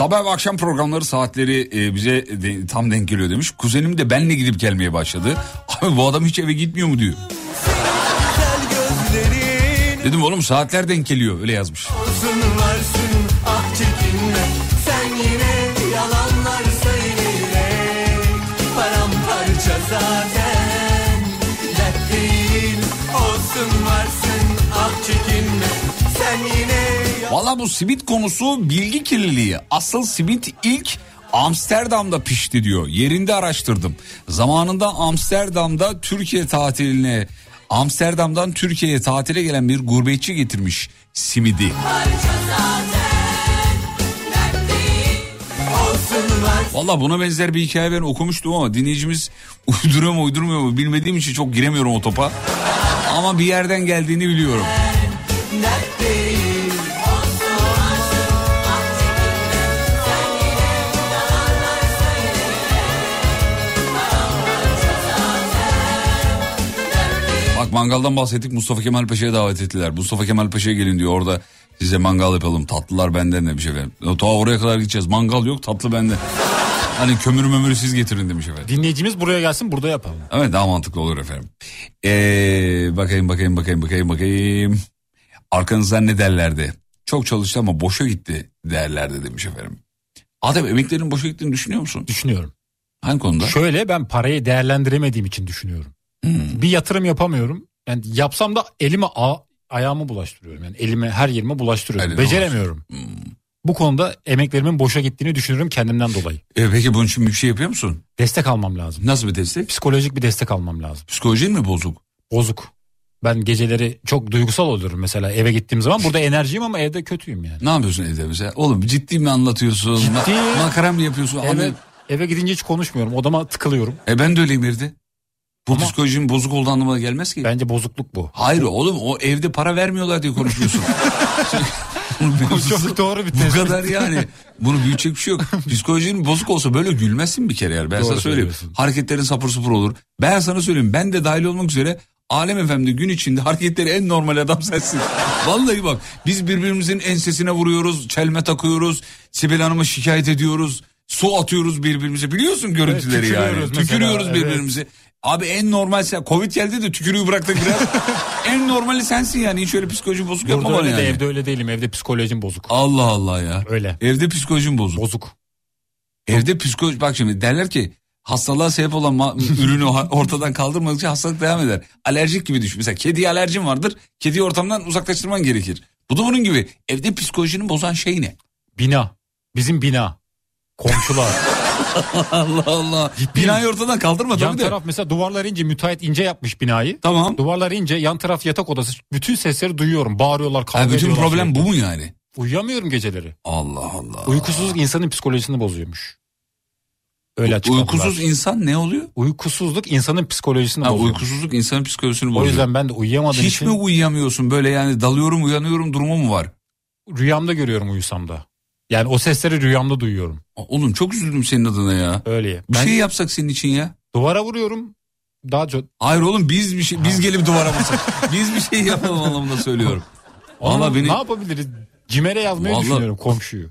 Sabah ve akşam programları saatleri e, bize tam denk geliyor demiş. Kuzenim de benle gidip gelmeye başladı. Abi bu adam hiç eve gitmiyor mu diyor. Dedim oğlum saatler denk geliyor öyle yazmış. Ah Sen yine yalanlar söyleyerek Paramparça zaten Valla bu simit konusu bilgi kirliliği. Asıl simit ilk Amsterdam'da pişti diyor. Yerinde araştırdım. Zamanında Amsterdam'da Türkiye tatiline Amsterdam'dan Türkiye'ye tatile gelen bir gurbetçi getirmiş simidi. Valla buna benzer bir hikaye ben okumuştum ama dinleyicimiz uyduruyor mu uydurmuyor mu bilmediğim için çok giremiyorum o topa. Ama bir yerden geldiğini biliyorum. Bak mangaldan bahsettik Mustafa Kemal Paşa'ya davet ettiler. Mustafa Kemal Paşa'ya gelin diyor orada size mangal yapalım tatlılar benden demiş efendim. Ta oraya kadar gideceğiz mangal yok tatlı bende. Hani kömür mömürü siz getirin demiş efendim. Dinleyicimiz buraya gelsin burada yapalım. Evet daha mantıklı olur efendim. Ee, bakayım bakayım bakayım bakayım bakayım. Arkanızdan ne derlerdi? Çok çalıştı ama boşa gitti derlerdi demiş efendim. Adem emeklerin boşa gittiğini düşünüyor musun? Düşünüyorum. Hangi konuda? Şöyle ben parayı değerlendiremediğim için düşünüyorum. Hmm. Bir yatırım yapamıyorum. Yani yapsam da elime a- ayağımı bulaştırıyorum. Yani elime her yerime bulaştırıyorum. Eline Beceremiyorum. Hmm. Bu konuda emeklerimin boşa gittiğini düşünüyorum kendimden dolayı. E, peki bunun için bir şey yapıyor musun? Destek almam lazım. Nasıl bir destek? Psikolojik bir destek almam lazım. Psikolojin mi bozuk? Bozuk. Ben geceleri çok duygusal oluyorum mesela eve gittiğim zaman. Burada enerjiyim ama evde kötüyüm yani. Ne yapıyorsun evde mesela? Oğlum ciddi mi anlatıyorsun? Ciddi. Ma- makara mı yapıyorsun? Eve, Anne- eve gidince hiç konuşmuyorum. Odama tıkılıyorum. E ben de öyleyim evde. Bu Ama- psikolojinin bozuk olduğu anlamına gelmez ki. Bence bozukluk bu. Hayır oğlum o evde para vermiyorlar diye konuşuyorsun. çok doğru bir Bu tespit. kadar yani. Bunu büyütecek bir şey yok. Psikolojinin bozuk olsa böyle gülmezsin bir kere yani. Ben Doğru sana söyleyeyim. Hareketlerin sapır sapır olur. Ben sana söyleyeyim. Ben de dahil olmak üzere Alem Efendi gün içinde hareketleri en normal adam sensin. Vallahi bak biz birbirimizin ensesine vuruyoruz. Çelme takıyoruz. Sibel Hanım'ı şikayet ediyoruz. Su atıyoruz birbirimize. Biliyorsun görüntüleri Evet, yani. tükürüyoruz mesela, Tükürüyoruz evet. Abi en normal sen. Covid geldi de tükürüğü bıraktık biraz. en normali sensin yani. Hiç öyle psikoloji bozuk yapma Burada bana öyle de yani. evde öyle değilim. Evde psikolojim bozuk. Allah Allah ya. Öyle. Evde psikolojim bozuk. Bozuk. Evde psikoloji bak şimdi derler ki hastalığa sebep olan ma- ürünü ortadan kaldırmadıkça hastalık devam eder. Alerjik gibi düşün. Mesela kediye alerjin vardır. Kediyi ortamdan uzaklaştırman gerekir. Bu da bunun gibi. Evde psikolojini bozan şey ne? Bina. Bizim bina. Komşular. Allah Allah. Binayı ortadan kaldırma yan tabii de. taraf mesela duvarlar ince müteahhit ince yapmış binayı. Tamam. Duvarlar ince yan taraf yatak odası. Bütün sesleri duyuyorum. Bağırıyorlar kavga Ha, bütün ediyorlar problem sürekli. bu mu yani? Uyuyamıyorum geceleri. Allah Allah. Uykusuzluk insanın psikolojisini bozuyormuş. Öyle açıkladılar. Uykusuz insan ne oluyor? Uykusuzluk insanın psikolojisini Ha, bozuyor. uykusuzluk insanın psikolojisini O bozuyor. yüzden ben de uyuyamadığım Hiç için mi uyuyamıyorsun böyle yani dalıyorum uyanıyorum durumu mu var? rüyamda görüyorum uyusam da. Yani o sesleri rüyamda duyuyorum. Oğlum çok üzüldüm senin adına ya. Öyle. Bir ben şey yapsak senin için ya. duvara vuruyorum. Daha çok Hayır oğlum biz bir şey, biz gelip duvara vursak. biz bir şey yapalım anlamında söylüyorum. Valla beni ne yapabiliriz? Cimere yazmayı Vallahi- düşünüyorum komşuyu.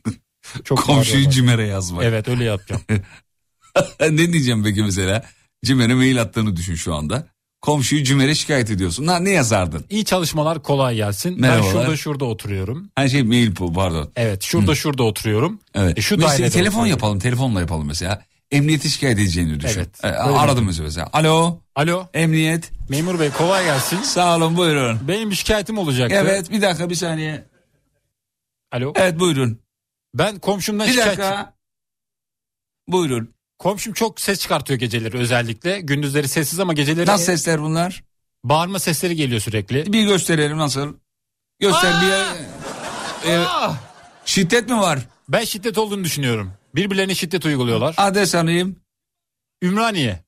Çok komşuyu cimere yazmak. Evet öyle yapacağım. ne diyeceğim peki mesela? Cimere mail attığını düşün şu anda. Komşuyu cimere şikayet ediyorsun. Ne yazardın? İyi çalışmalar kolay gelsin. Merhabalar. Ben şurada şurada oturuyorum. Her şey mail bu pardon. Evet şurada şurada oturuyorum. Evet. E, şu Mesela telefon oturuyorum. yapalım. Telefonla yapalım mesela. Emniyeti şikayet edeceğini düşün. Evet, E, aradım mesela. mesela. Alo. Alo Emniyet. memur bey kolay gelsin. Sağ olun buyurun. Benim bir şikayetim olacaktı. Evet bir dakika bir saniye. Alo. Evet buyurun. Ben komşumdan Bir şikayet... dakika. Buyurun. Komşum çok ses çıkartıyor geceleri özellikle. Gündüzleri sessiz ama geceleri... Nasıl sesler bunlar? Bağırma sesleri geliyor sürekli. Bir gösterelim nasıl? Göster bir e, Ah! şiddet mi var? Ben şiddet olduğunu düşünüyorum. Birbirlerine şiddet uyguluyorlar. Adres alayım. Ümraniye.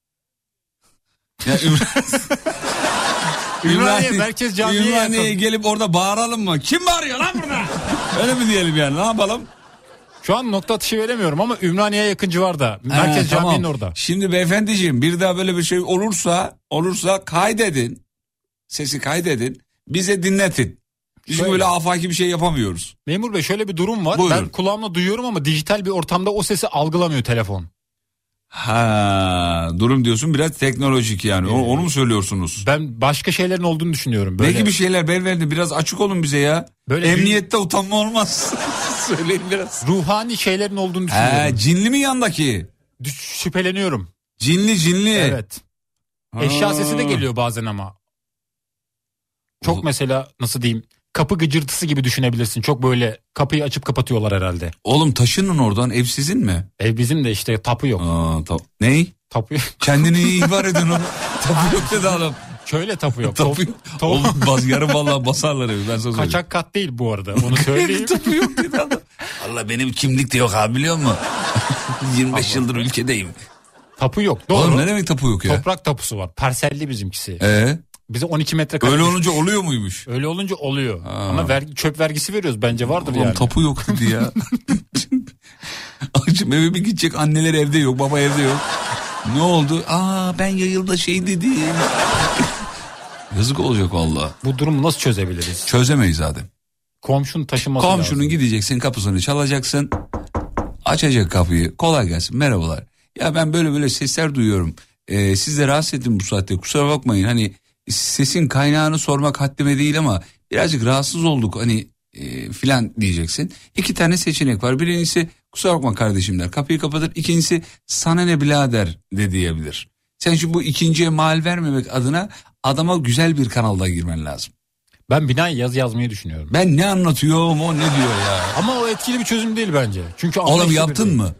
Ya, Ümran- Ümraniye Merkez Camii'ye Ümraniye'ye yakın. gelip orada bağıralım mı? Kim bağırıyor lan burada? Öyle mi diyelim yani ne yapalım? Şu an nokta atışı veremiyorum ama Ümraniye'ye yakın civarda. Merkez Ha, tamam. Camii'nin orada. Şimdi beyefendiciğim bir daha böyle bir şey olursa olursa kaydedin. Sesi kaydedin. Bize dinletin. Biz Şöyle. böyle afaki bir şey yapamıyoruz. Memur Bey şöyle bir durum var. Buyurun. Ben kulağımla duyuyorum ama dijital bir ortamda o sesi algılamıyor telefon. Ha, durum diyorsun biraz teknolojik yani. O- Onu mu söylüyorsunuz? Ben başka şeylerin olduğunu düşünüyorum. Böyle, Belki bir şeyler beyefendi biraz açık olun bize ya. Böyle Emniyette utanma olmaz. Söyleyin biraz. ruhani şeylerin olduğunu düşünüyorum. Ha, cinli mi yandaki? Düş- Şüpheleniyorum. Cinli cinli. Evet. Eşya Ha. sesi de geliyor bazen ama. Çok mesela nasıl diyeyim kapı gıcırtısı gibi düşünebilirsin. Çok böyle kapıyı açıp kapatıyorlar herhalde. Oğlum taşının oradan ev sizin mi? Ev bizim de işte tapu yok. Aa, ta- ney? Tapu Kendini iyi ihbar edin oğlum. Tapu yok dedi adam. Şöyle tapu yok. Tapu yok. top- Oğlum bas, yarın vallahi basarlar evi ben sana söyleyeyim. Kaçak kat değil bu arada. Onu söyleyeyim. tapu yok dedi adam. Allah benim kimlik de yok abi biliyor musun? 25 yıldır ülkedeyim. tapu yok. Doğru. Oğlum ne demek tapu yok ya? Toprak tapusu var. Parselli bizimkisi. Ee, Bize 12 metrekare. öyle düşmüş. olunca oluyor muymuş? Öyle olunca oluyor. Ama vergi, çöp vergisi veriyoruz bence vardır Oğlum yani. tapu yok dedi ya. Acım eve bir gidecek anneler evde yok baba evde yok. Ne oldu? Aa ben yayılda şey dedim. Yazık olacak valla. Bu durumu nasıl çözebiliriz? Çözemeyiz zaten. Komşunun taşıması Komşunun lazım. gideceksin kapısını çalacaksın. Açacak kapıyı. Kolay gelsin merhabalar. Ya ben böyle böyle sesler duyuyorum. Ee, siz de rahatsız ettim bu saatte kusura bakmayın. Hani sesin kaynağını sormak haddime değil ama birazcık rahatsız olduk hani e, filan diyeceksin. İki tane seçenek var. Birincisi kusura bakma kardeşim der kapıyı kapatır. İkincisi sana ne birader de diyebilir. Sen şu bu ikinciye mal vermemek adına adama güzel bir kanalda girmen lazım. Ben binayı yaz yazmayı düşünüyorum. Ben ne anlatıyorum o ne diyor ya. Ama o etkili bir çözüm değil bence. Çünkü Oğlum yaptın mı?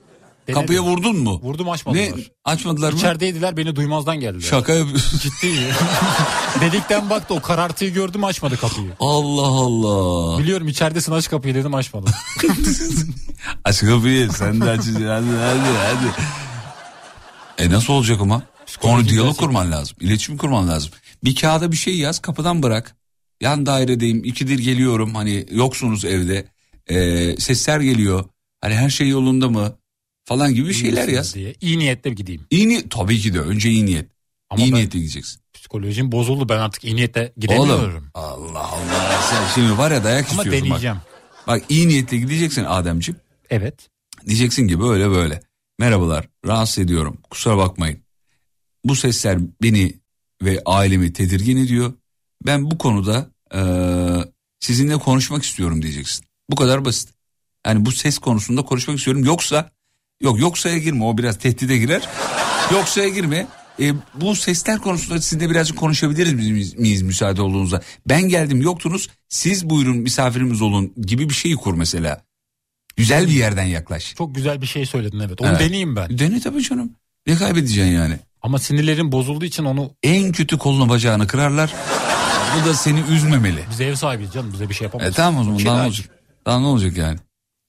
Denedim. Kapıya vurdun mu? Vurdum açmadılar. Ne? Açmadılar mı? İçerideydiler beni duymazdan geldiler. Şaka yapıyorsun. Ciddi. Delikten baktı o karartıyı gördüm açmadı kapıyı. Allah Allah. Biliyorum içeridesin aç kapıyı dedim açmadı. Aç kapıyı sen de açacaksın hadi hadi hadi. E nasıl olacak ama? Konu diyalog kurman lazım. İletişim kurman lazım. Bir kağıda bir şey yaz kapıdan bırak. Yan dairedeyim ikidir geliyorum hani yoksunuz evde. Ee, sesler geliyor. Hani her şey yolunda mı? Falan gibi şeyler yaz. diye. İyi niyetle gideyim. İyi niyet tabii ki de önce iyi niyet. Ama iyi niyetle gideceksin. psikolojim bozuldu ben artık iyi niyetle gidemiyorum. Oğlum Allah Allah sen şimdi var ya dayak Ama istiyorsun deneyeceğim. bak. Bak iyi niyetle gideceksin Ademciğim. Evet. Diyeceksin ki böyle böyle. Merhabalar rahatsız ediyorum kusura bakmayın. Bu sesler beni ve ailemi tedirgin ediyor. Ben bu konuda eee, sizinle konuşmak istiyorum diyeceksin. Bu kadar basit. Yani bu ses konusunda konuşmak istiyorum. Yoksa yok yoksa'ya girme o biraz tehdide girer. yoksa'ya girme. E, bu sesler konusunda sizinle birazcık konuşabiliriz miyiz, miyiz müsaade olduğunuzda. Ben geldim yoktunuz siz buyurun misafirimiz olun gibi bir şeyi kur mesela. Güzel bir yerden yaklaş. Çok güzel bir şey söyledin evet. Onu Evet. deneyeyim ben. Dene tabii canım. Ne kaybedeceksin yani? Ama sinirlerim bozulduğu için onu En kötü kolunu bacağını kırarlar. Bu da seni üzmemeli. biz ev sahibiyiz canım bize bir şey E yapamaz. tamam o zaman daha ne olacak? Daha ne olacak yani?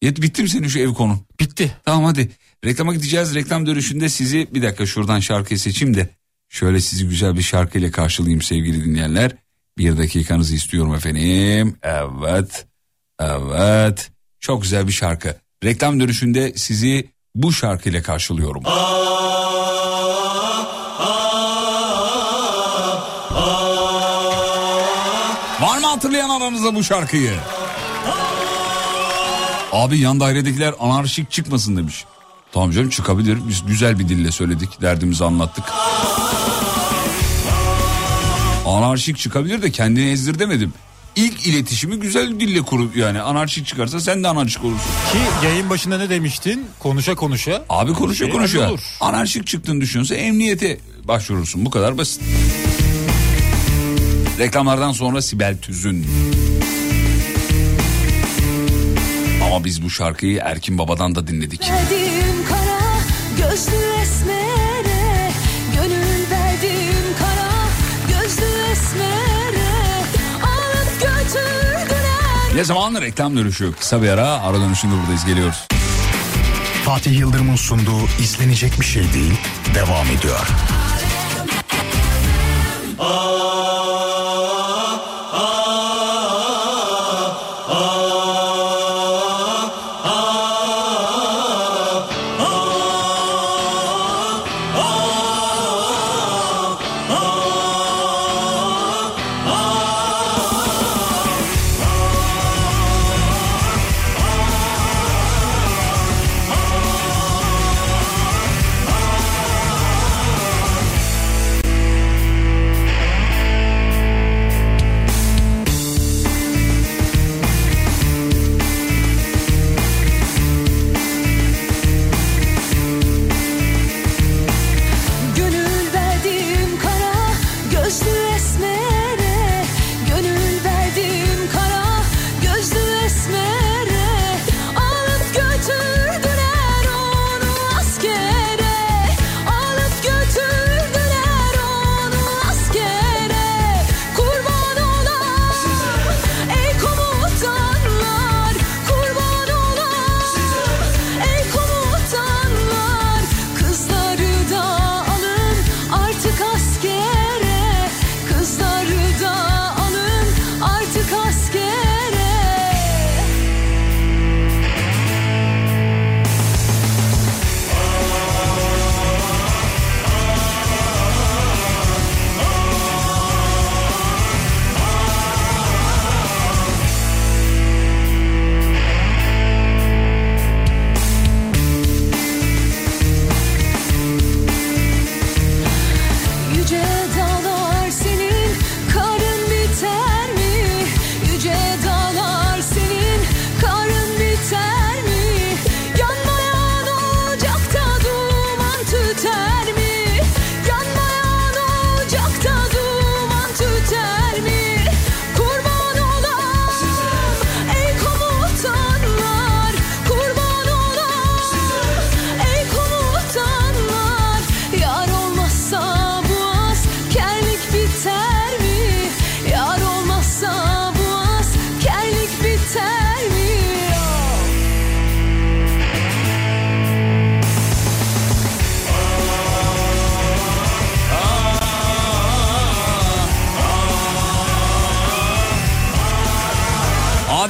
Yet bitti mi senin şu ev konu? Bitti. Tamam hadi. Reklama gideceğiz. Reklam dönüşünde sizi bir dakika şuradan şarkıyı seçeyim de şöyle sizi güzel bir şarkıyla karşılayayım sevgili dinleyenler. Bir dakikanızı istiyorum efendim. Evet. Evet. Çok güzel bir şarkı. Reklam dönüşünde sizi bu şarkıyla karşılıyorum. Var mı hatırlayan aranızda bu şarkıyı? Abi yan dairedekiler anarşik çıkmasın demiş. Tamam canım çıkabilir. Biz güzel bir dille söyledik. Derdimizi anlattık. Anarşik çıkabilir de kendini ezdir demedim. İlk iletişimi güzel dille kurup yani anarşik çıkarsa sen de anarşik olursun. Ki yayın başında ne demiştin? Konuşa konuşa. Abi konuşuyor Şey konuşuyor. hallolur. Anarşik çıktığını düşünse emniyete başvurursun. Bu kadar basit. Reklamlardan sonra Sibel Tüzün. Ama biz bu şarkıyı Erkin Baba'dan da dinledik. Kara gözlü esmere, gönül verdiğim kara gözlü esmere, alıp. Ne zaman reklam dönüşü kısa bir ara ara dönüşünde buradayız geliyoruz. Fatih Yıldırım'ın sunduğu izlenecek bir şey değil devam ediyor. Aa.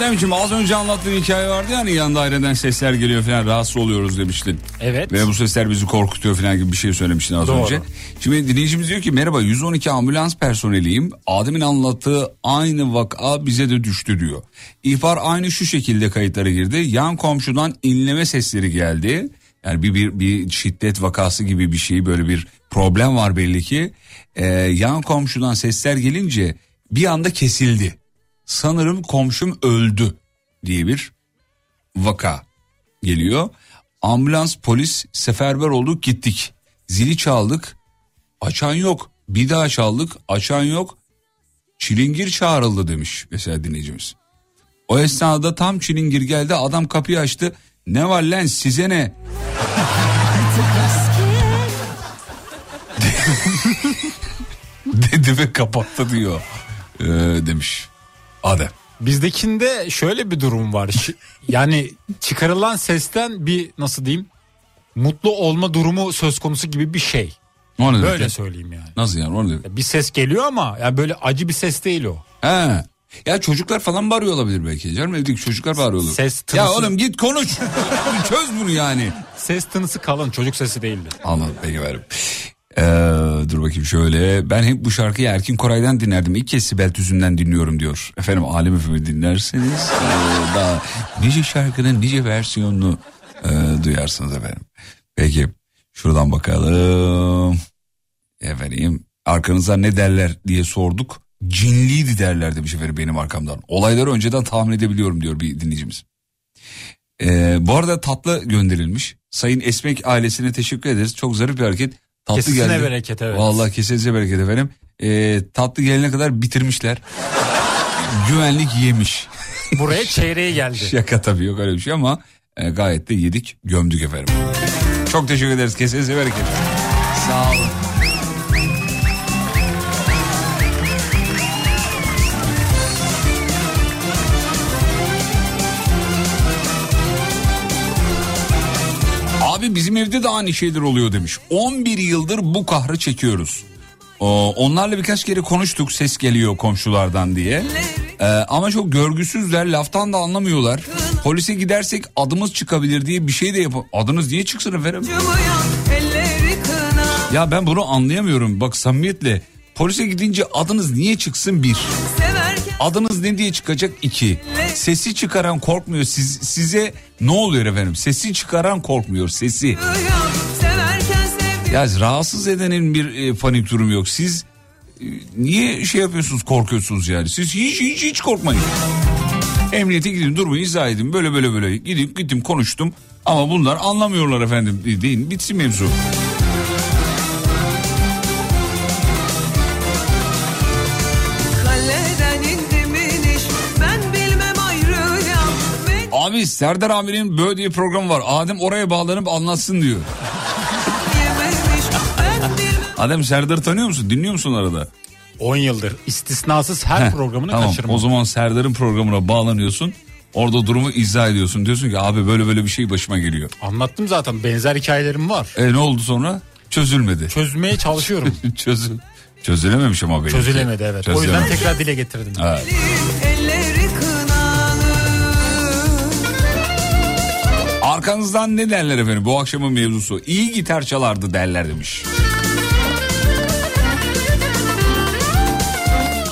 Ademciğim az önce anlattığın hikaye vardı ya hani yan daireden sesler geliyor falan rahatsız oluyoruz demiştin. Evet. Ve bu sesler bizi korkutuyor falan gibi bir şey söylemiştin az Doğru. önce. Şimdi dinleyicimiz diyor ki merhaba 112 ambulans personeliyim. Adem'in anlattığı aynı vaka bize de düştü diyor. İhbar aynı şu şekilde kayıtlara girdi. Yan komşudan inleme sesleri geldi. Yani bir, bir, bir şiddet vakası gibi bir şey böyle bir problem var belli ki. Ee, yan komşudan sesler gelince bir anda kesildi. Sanırım komşum öldü diye bir vaka geliyor. Ambulans polis seferber olduk gittik. Zili çaldık açan yok. Bir daha çaldık açan yok. Çilingir çağrıldı demiş mesela dinleyicimiz. O esnada tam çilingir geldi adam kapıyı açtı. Ne var lan size ne? Dedi ve kapattı diyor. Ee, demiş Adem. Bizdekinde şöyle bir durum var. Yani çıkarılan sesten bir nasıl diyeyim mutlu olma durumu söz konusu gibi bir şey. O ne Böyle demek? söyleyeyim yani. Nasıl yani o ne demek? Bir ses geliyor ama ya böyle acı bir ses değil o. He. Ya çocuklar falan bağırıyor olabilir belki. Canım evdeki çocuklar bağırıyor olur. Ses Ya tınısı- oğlum git konuş. Çöz bunu yani. Ses tınısı kalın çocuk sesi değildi. Anladım peki verim. Ee, dur bakayım şöyle. Ben hep bu şarkıyı Erkin Koray'dan dinlerdim. İlk kez Sibel Tüzün'den dinliyorum diyor. Efendim Alem Efe'mi dinlerseniz ee, daha nice şarkının nice versiyonunu ee, duyarsınız efendim. Peki şuradan bakalım. Efendim arkanıza ne derler diye sorduk. Cinliydi derler demiş efendim benim arkamdan. Olayları önceden tahmin edebiliyorum diyor bir dinleyicimiz. Ee, bu arada tatlı gönderilmiş. Sayın Esmek ailesine teşekkür ederiz. Çok zarif bir hareket. Tatlı Kesesine geldi. bereket, evet. Vallahi kesesine bereket efendim. Ee, tatlı gelene kadar bitirmişler. Güvenlik yemiş. Buraya çeyreği geldi. Şaka tabii yok öyle bir şey ama e, gayet de yedik gömdük efendim. Çok teşekkür ederiz. Kesesine bereket. Sağ olun. Abi bizim evde de aynı şeyler oluyor demiş. 11 yıldır bu kahrı çekiyoruz. O, onlarla birkaç kere konuştuk ses geliyor komşulardan diye. Ee, ama çok görgüsüzler laftan da anlamıyorlar. Polise gidersek adımız çıkabilir diye bir şey de yap. Adınız niye çıksın efendim? Ya ben bunu anlayamıyorum. Bak samimiyetle polise gidince adınız niye çıksın bir. severken Adınız ne diye çıkacak iki. Sesi çıkaran korkmuyor. Siz, size ne oluyor efendim? Sesi çıkaran korkmuyor sesi. Ya rahatsız edenin bir e, panik durumu yok. Siz e, niye şey yapıyorsunuz korkuyorsunuz yani? Siz hiç hiç hiç korkmayın. Emniyete gidin durumu izah edin. Böyle böyle böyle gidip gittim konuştum. Ama bunlar anlamıyorlar efendim deyin bitsin mevzu. Abi Serdar abinin böyle diye programı var. Adem oraya bağlanıp anlatsın diyor. Adem Serdar tanıyor musun? Dinliyor musun arada? 10 yıldır istisnasız her Heh, programını tamam. kaçırmam. O zaman Serdar'ın programına bağlanıyorsun. Orada durumu izah ediyorsun. Diyorsun ki abi böyle böyle bir şey başıma geliyor. Anlattım zaten benzer hikayelerim var. E ne oldu sonra? Çözülmedi. Çözmeye çalışıyorum. Çözül Çözülememiş ama benimki. Çözülemedi evet. O yüzden tekrar dile getirdim. Evet. Arkanızdan ne derler efendim bu akşamın mevzusu? İyi gitar çalardı derler demiş.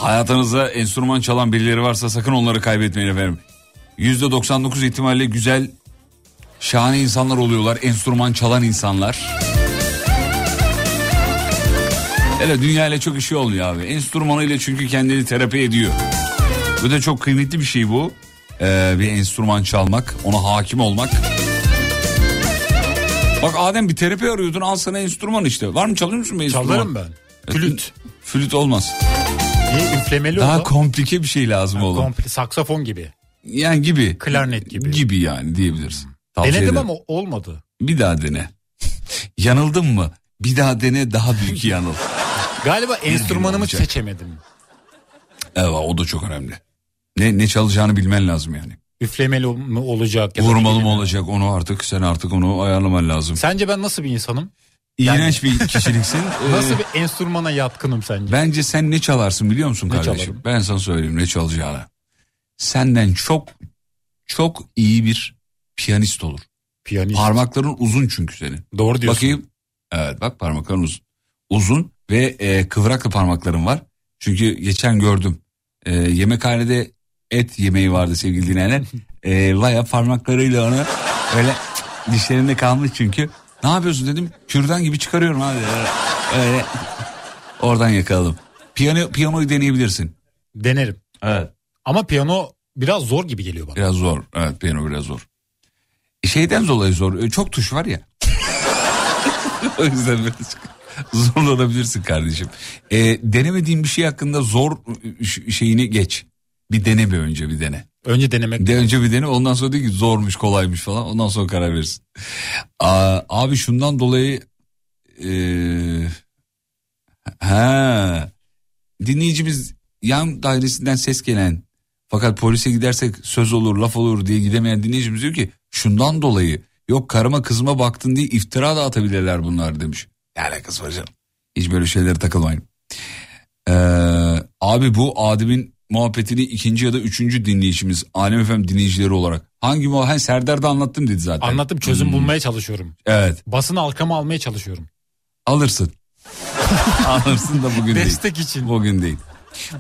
Hayatınızda enstrüman çalan birileri varsa sakın onları kaybetmeyin efendim. %99 ihtimalle güzel, şahane insanlar oluyorlar. Enstrüman çalan insanlar. Hele dünya ile çok işi olmuyor abi. Enstrümanıyla çünkü kendini terapi ediyor. Bu da çok kıymetli bir şey bu. Ee, bir enstrüman çalmak, ona hakim olmak. Bak Adem bir terapi arıyordun al sana enstrüman işte. Var mı çalıyor musun bir enstrüman? Çalarım ben. Flüt. Flüt olmaz. Niye üflemeli Daha o? komplike bir şey lazım oğlum. Komple saksafon gibi. Yani gibi. Klarnet gibi. Gibi yani diyebiliriz. Tavsiye Denedim ederim. ama olmadı. Bir daha dene. Yanıldın mı? Bir daha dene daha büyük yanıl. Galiba enstrümanımı olacak. seçemedim. Evet o da çok önemli. Ne ne çalacağını bilmen lazım yani. Üflemeli mi olacak? ya Vurmalı mı olacak onu artık sen artık onu ayarlaman lazım. Sence ben nasıl bir insanım? İğrenç bir kişiliksin. Nasıl bir enstrümana yatkınım sence? Bence sen ne çalarsın biliyor musun Ne kardeşim? çalarım? Ben sana söyleyeyim ne çalacağını. Senden çok çok iyi bir piyanist olur. Piyanist. Parmakların uzun çünkü senin. Doğru diyorsun. Bakayım. Evet bak parmakların uzun. Uzun ve e, kıvraklı parmakların var. Çünkü geçen gördüm. E, yemekhanede et yemeği vardı sevgili dinleyenler. E, Baya parmaklarıyla onu öyle dişlerinde kalmış çünkü. Ne yapıyorsun dedim. Kürdan gibi çıkarıyorum abi. Öyle. Oradan yakaladım. Piyano, piyanoyu deneyebilirsin. Denerim. Evet. Ama piyano biraz zor gibi geliyor bana. Biraz zor. Evet piyano biraz zor. E, Şeyden dolayı zor. E, Çok tuş var ya. o yüzden birazcık zorlanabilirsin kardeşim. E, denemediğin bir şey hakkında zor e, şeyini geç. Bir dene bir önce bir dene. Önce denemek. De önce bir dene ondan sonra de ki zormuş kolaymış falan ondan sonra karar verirsin. Aa, abi şundan dolayı e, ha dinleyicimiz yan dairesinden ses gelen fakat polise gidersek söz olur laf olur diye gidemeyen dinleyicimiz diyor ki şundan dolayı yok karıma kızıma baktın diye iftira da atabilirler bunlar demiş. Ne alakası var canım? Hiç böyle şeylere takılmayın. Ee, abi bu Adem'in muhabbetini ikinci ya da üçüncü dinleyicimiz Alem Efem dinleyicileri olarak. Hangi muhabbet? Ha, Serdar'da anlattım dedi zaten. Anlattım çözüm Hmm. bulmaya çalışıyorum. Evet Basını halkama almaya çalışıyorum. alırsın. alırsın da bugün değil. Destek için. Bugün değil.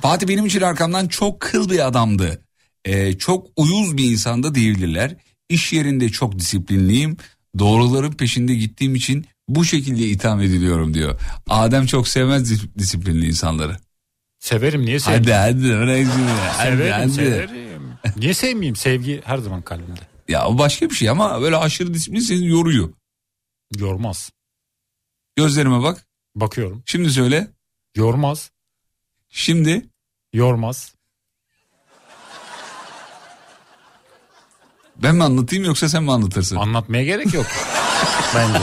Fatih benim için arkamdan çok kıl bir adamdı. Ee, çok uyuz bir insanda diyebilirler. İş yerinde çok disiplinliyim. Doğruların peşinde gittiğim için bu şekilde itham ediliyorum diyor. Adem çok sevmez dis- disiplinli insanları. Severim niye sevmeyeyim? Hadi hadi bırak şimdi. Hadi, Severim hadi. severim. Niye sevmeyeyim? Sevgi her zaman kalbimde. Ya o başka bir şey ama böyle aşırı disiplin seni yoruyor. Yormaz. Gözlerime bak. Bakıyorum. Şimdi söyle. Yormaz. Şimdi Yormaz. ben mi anlatayım yoksa sen mi anlatırsın? Anlatmaya gerek yok. Bence.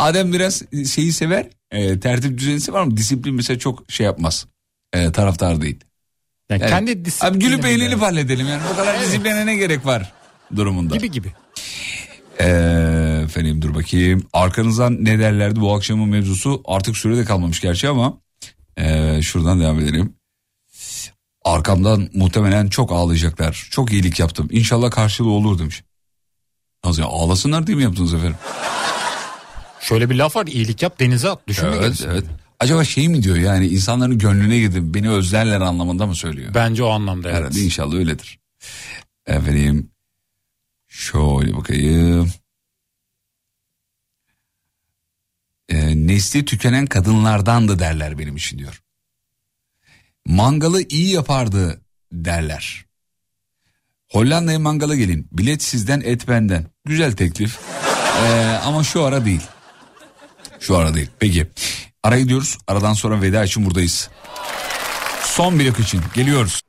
Adem biraz şeyi sever. E, tertip düzeni sever ama disiplin mesela çok şey yapmaz. E, taraftar değil. Yani Evet. kendi Abi disiplinimle. gülüp eğlenip halledelim yani. Bu kadar Evet. disipline ne gerek var durumunda. Gibi gibi. Ee, efendim dur bakayım. Arkanızdan ne derlerdi bu akşamın mevzusu artık sürede kalmamış gerçi ama ee, şuradan devam edelim. Arkamdan muhtemelen çok ağlayacaklar. Çok iyilik yaptım. İnşallah karşılığı olur demiş. Nasıl ya ağlasınlar diye mi yaptınız efendim? Şöyle bir laf var iyilik yap denize at düşünme Evet gerisi. evet. Acaba şey mi diyor yani insanların gönlüne gidin beni özlerler anlamında mı söylüyor? Bence o anlamda evet. Herhalde inşallah öyledir. Efendim şöyle bakayım. Ee, nesli tükenen kadınlardandı derler benim için diyor. Mangalı iyi yapardı derler. Hollanda'ya mangala gelin. Bilet sizden et benden. Güzel teklif. Ee, ama şu ara değil. Şu ara değil. Peki. Ara gidiyoruz. Aradan sonra veda için buradayız. Son blok için geliyoruz.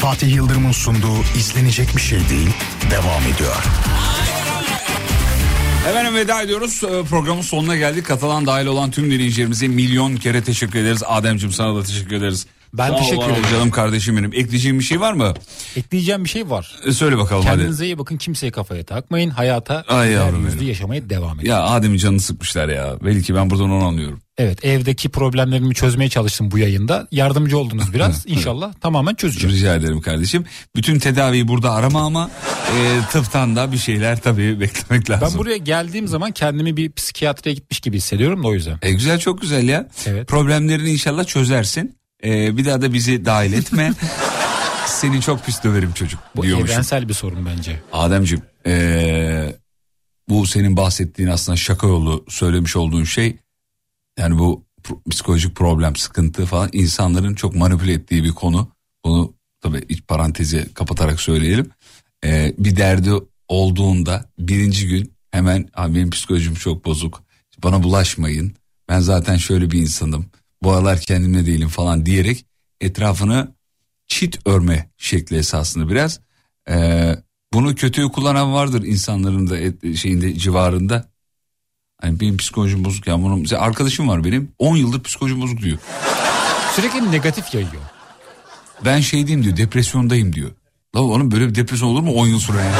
Fatih Yıldırım'ın sunduğu izlenecek bir şey değil devam ediyor. Efendim veda ediyoruz. Ee, Programın sonuna geldik. Katalan dahil olan tüm dinleyicilerimize milyon kere teşekkür ederiz. Ademciğim sana da teşekkür ederiz. Ben Sağ teşekkür ederim. Canım kardeşim benim. Ekleyeceğim bir şey var mı? Ekleyeceğim bir şey var. Ee, Söyle bakalım hadi. Kendinize iyi bakın kimseye kafaya takmayın. Hayata Ay yavrum yüzlü benim. yaşamaya devam edin. Ya Adem'in canını sıkmışlar ya. Belki ben buradan onu anlıyorum. Evet evdeki problemlerimi çözmeye çalıştım bu yayında. Yardımcı oldunuz biraz. İnşallah tamamen çözeceğim. Rica ederim kardeşim. Bütün tedaviyi burada arama ama e, tıptan da bir şeyler tabii beklemek lazım. Ben buraya geldiğim zaman kendimi bir psikiyatriye gitmiş gibi hissediyorum da o yüzden. E, güzel çok güzel ya. Evet. Problemlerini inşallah çözersin. E, bir daha da bizi dahil etme. Seni çok pis döverim çocuk Bu diyormuşum. evrensel bir sorun bence. Ademciğim eee, bu senin bahsettiğin aslında şaka yolu söylemiş olduğun şey yani bu pro- psikolojik problem sıkıntı falan insanların çok manipüle ettiği bir konu. Bunu tabii iç parantezi kapatarak söyleyelim. Eee, bir derdi olduğunda birinci gün hemen abi benim psikolojim çok bozuk bana bulaşmayın ben zaten şöyle bir insanım bu aralar kendimle değilim falan diyerek etrafını çit örme şekli esasında biraz. Ee, bunu kötüye kullanan vardır insanların da et- şeyinde civarında. Hani benim psikolojim bozuk ya bunun mesela arkadaşım var benim 10 yıldır psikolojim bozuk diyor. Sürekli negatif yayıyor. Ben şey diyeyim diyor depresyondayım diyor. La oğlum böyle bir depresyon olur mu 10 yıl sonra ya?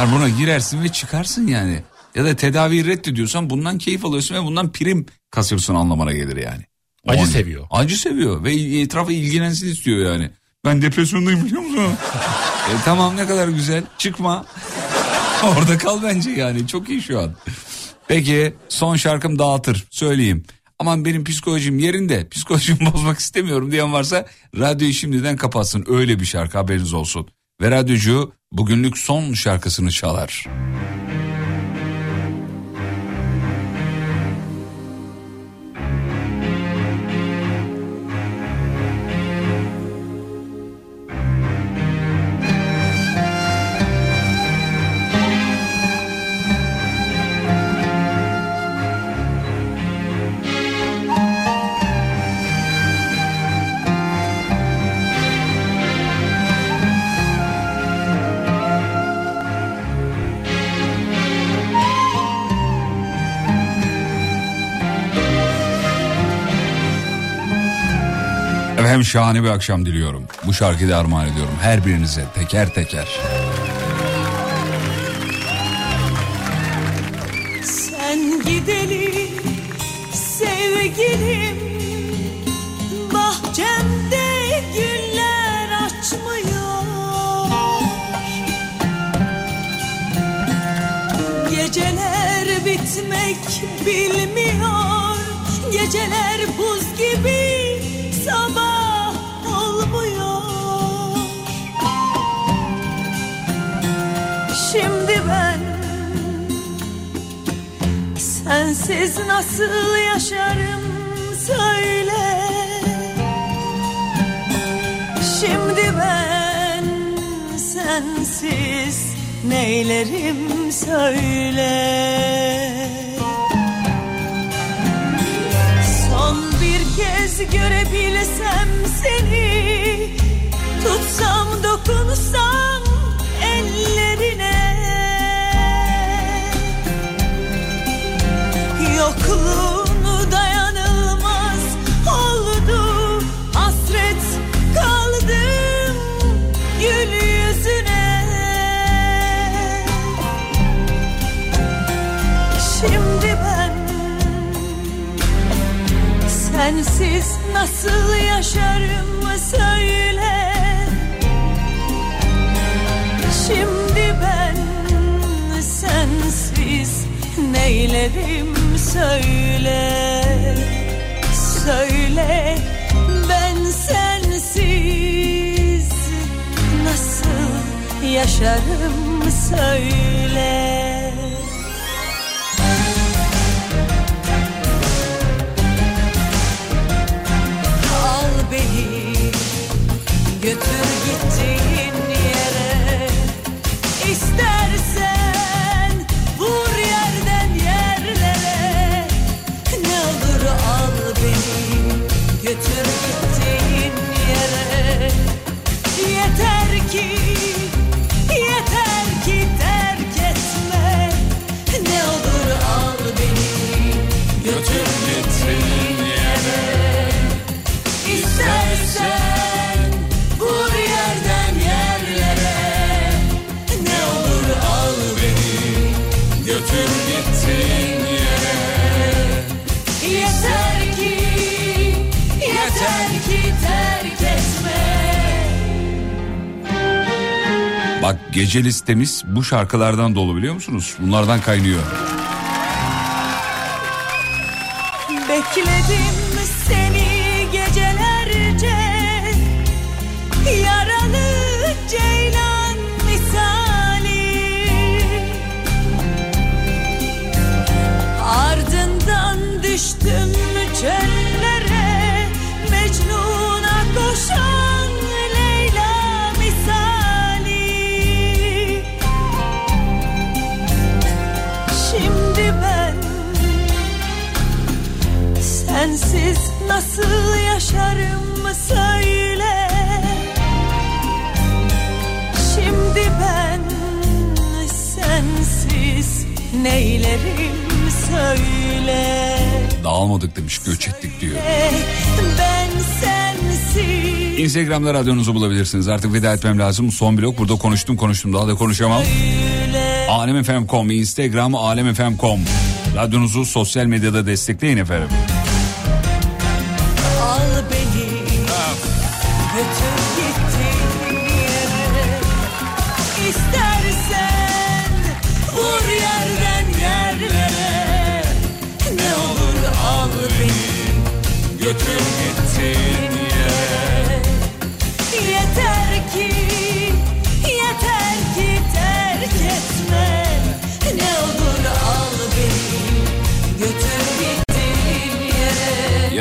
Yani buna girersin ve çıkarsın yani. Ya da tedaviyi reddediyorsan bundan keyif alıyorsun ve bundan prim kasıyorsun anlamına gelir yani. Acı On- seviyor. Acı seviyor ve etrafa ilgilensin istiyor yani. Ben depresyondayım biliyor musun? e, tamam ne kadar güzel çıkma. Orada kal bence yani çok iyi şu an. Peki son şarkım dağıtır söyleyeyim. Aman benim psikolojim yerinde psikolojimi bozmak istemiyorum diyen varsa radyoyu şimdiden kapatsın. Öyle bir şarkı haberiniz olsun. Ve radyocu bugünlük son şarkısını çalar. Efendim şahane bir akşam diliyorum. Bu şarkıyı da armağan ediyorum her birinize teker teker. Sen gideli sevgilim Bahçemde güller açmıyor Geceler bitmek bilmiyor Geceler buz gibi Sensiz nasıl yaşarım söyle. Şimdi ben sensiz neylerim söyle. Son bir kez görebilsem seni Tutsam dokunsam Sensiz nasıl yaşarım söyle. Şimdi ben sensiz neylerim söyle. Söyle ben sensiz nasıl yaşarım söyle gece listemiz bu şarkılardan dolu biliyor musunuz? Bunlardan kaynıyor. Bekledim yaşarım söyle Şimdi ben sensiz neylerim söyle Dağılmadık demiş göç ettik diyor. Ben sensiz Instagram'da radyonuzu bulabilirsiniz. Artık veda etmem lazım. Son blok burada konuştum konuştum daha da konuşamam. Alemfm.com Instagram alemfm.com Radyonuzu sosyal medyada destekleyin efendim.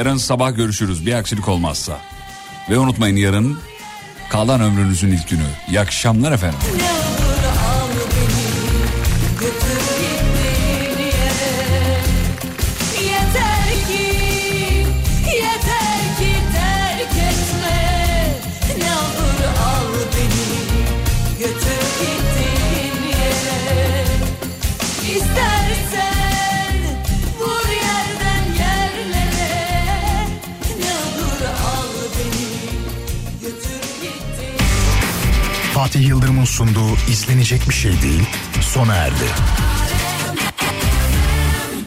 Yarın sabah görüşürüz bir aksilik olmazsa. Ve unutmayın yarın kalan ömrünüzün ilk günü. İyi akşamlar efendim. Yıldırım'ın sunduğu izlenecek bir şey değil sona erdi.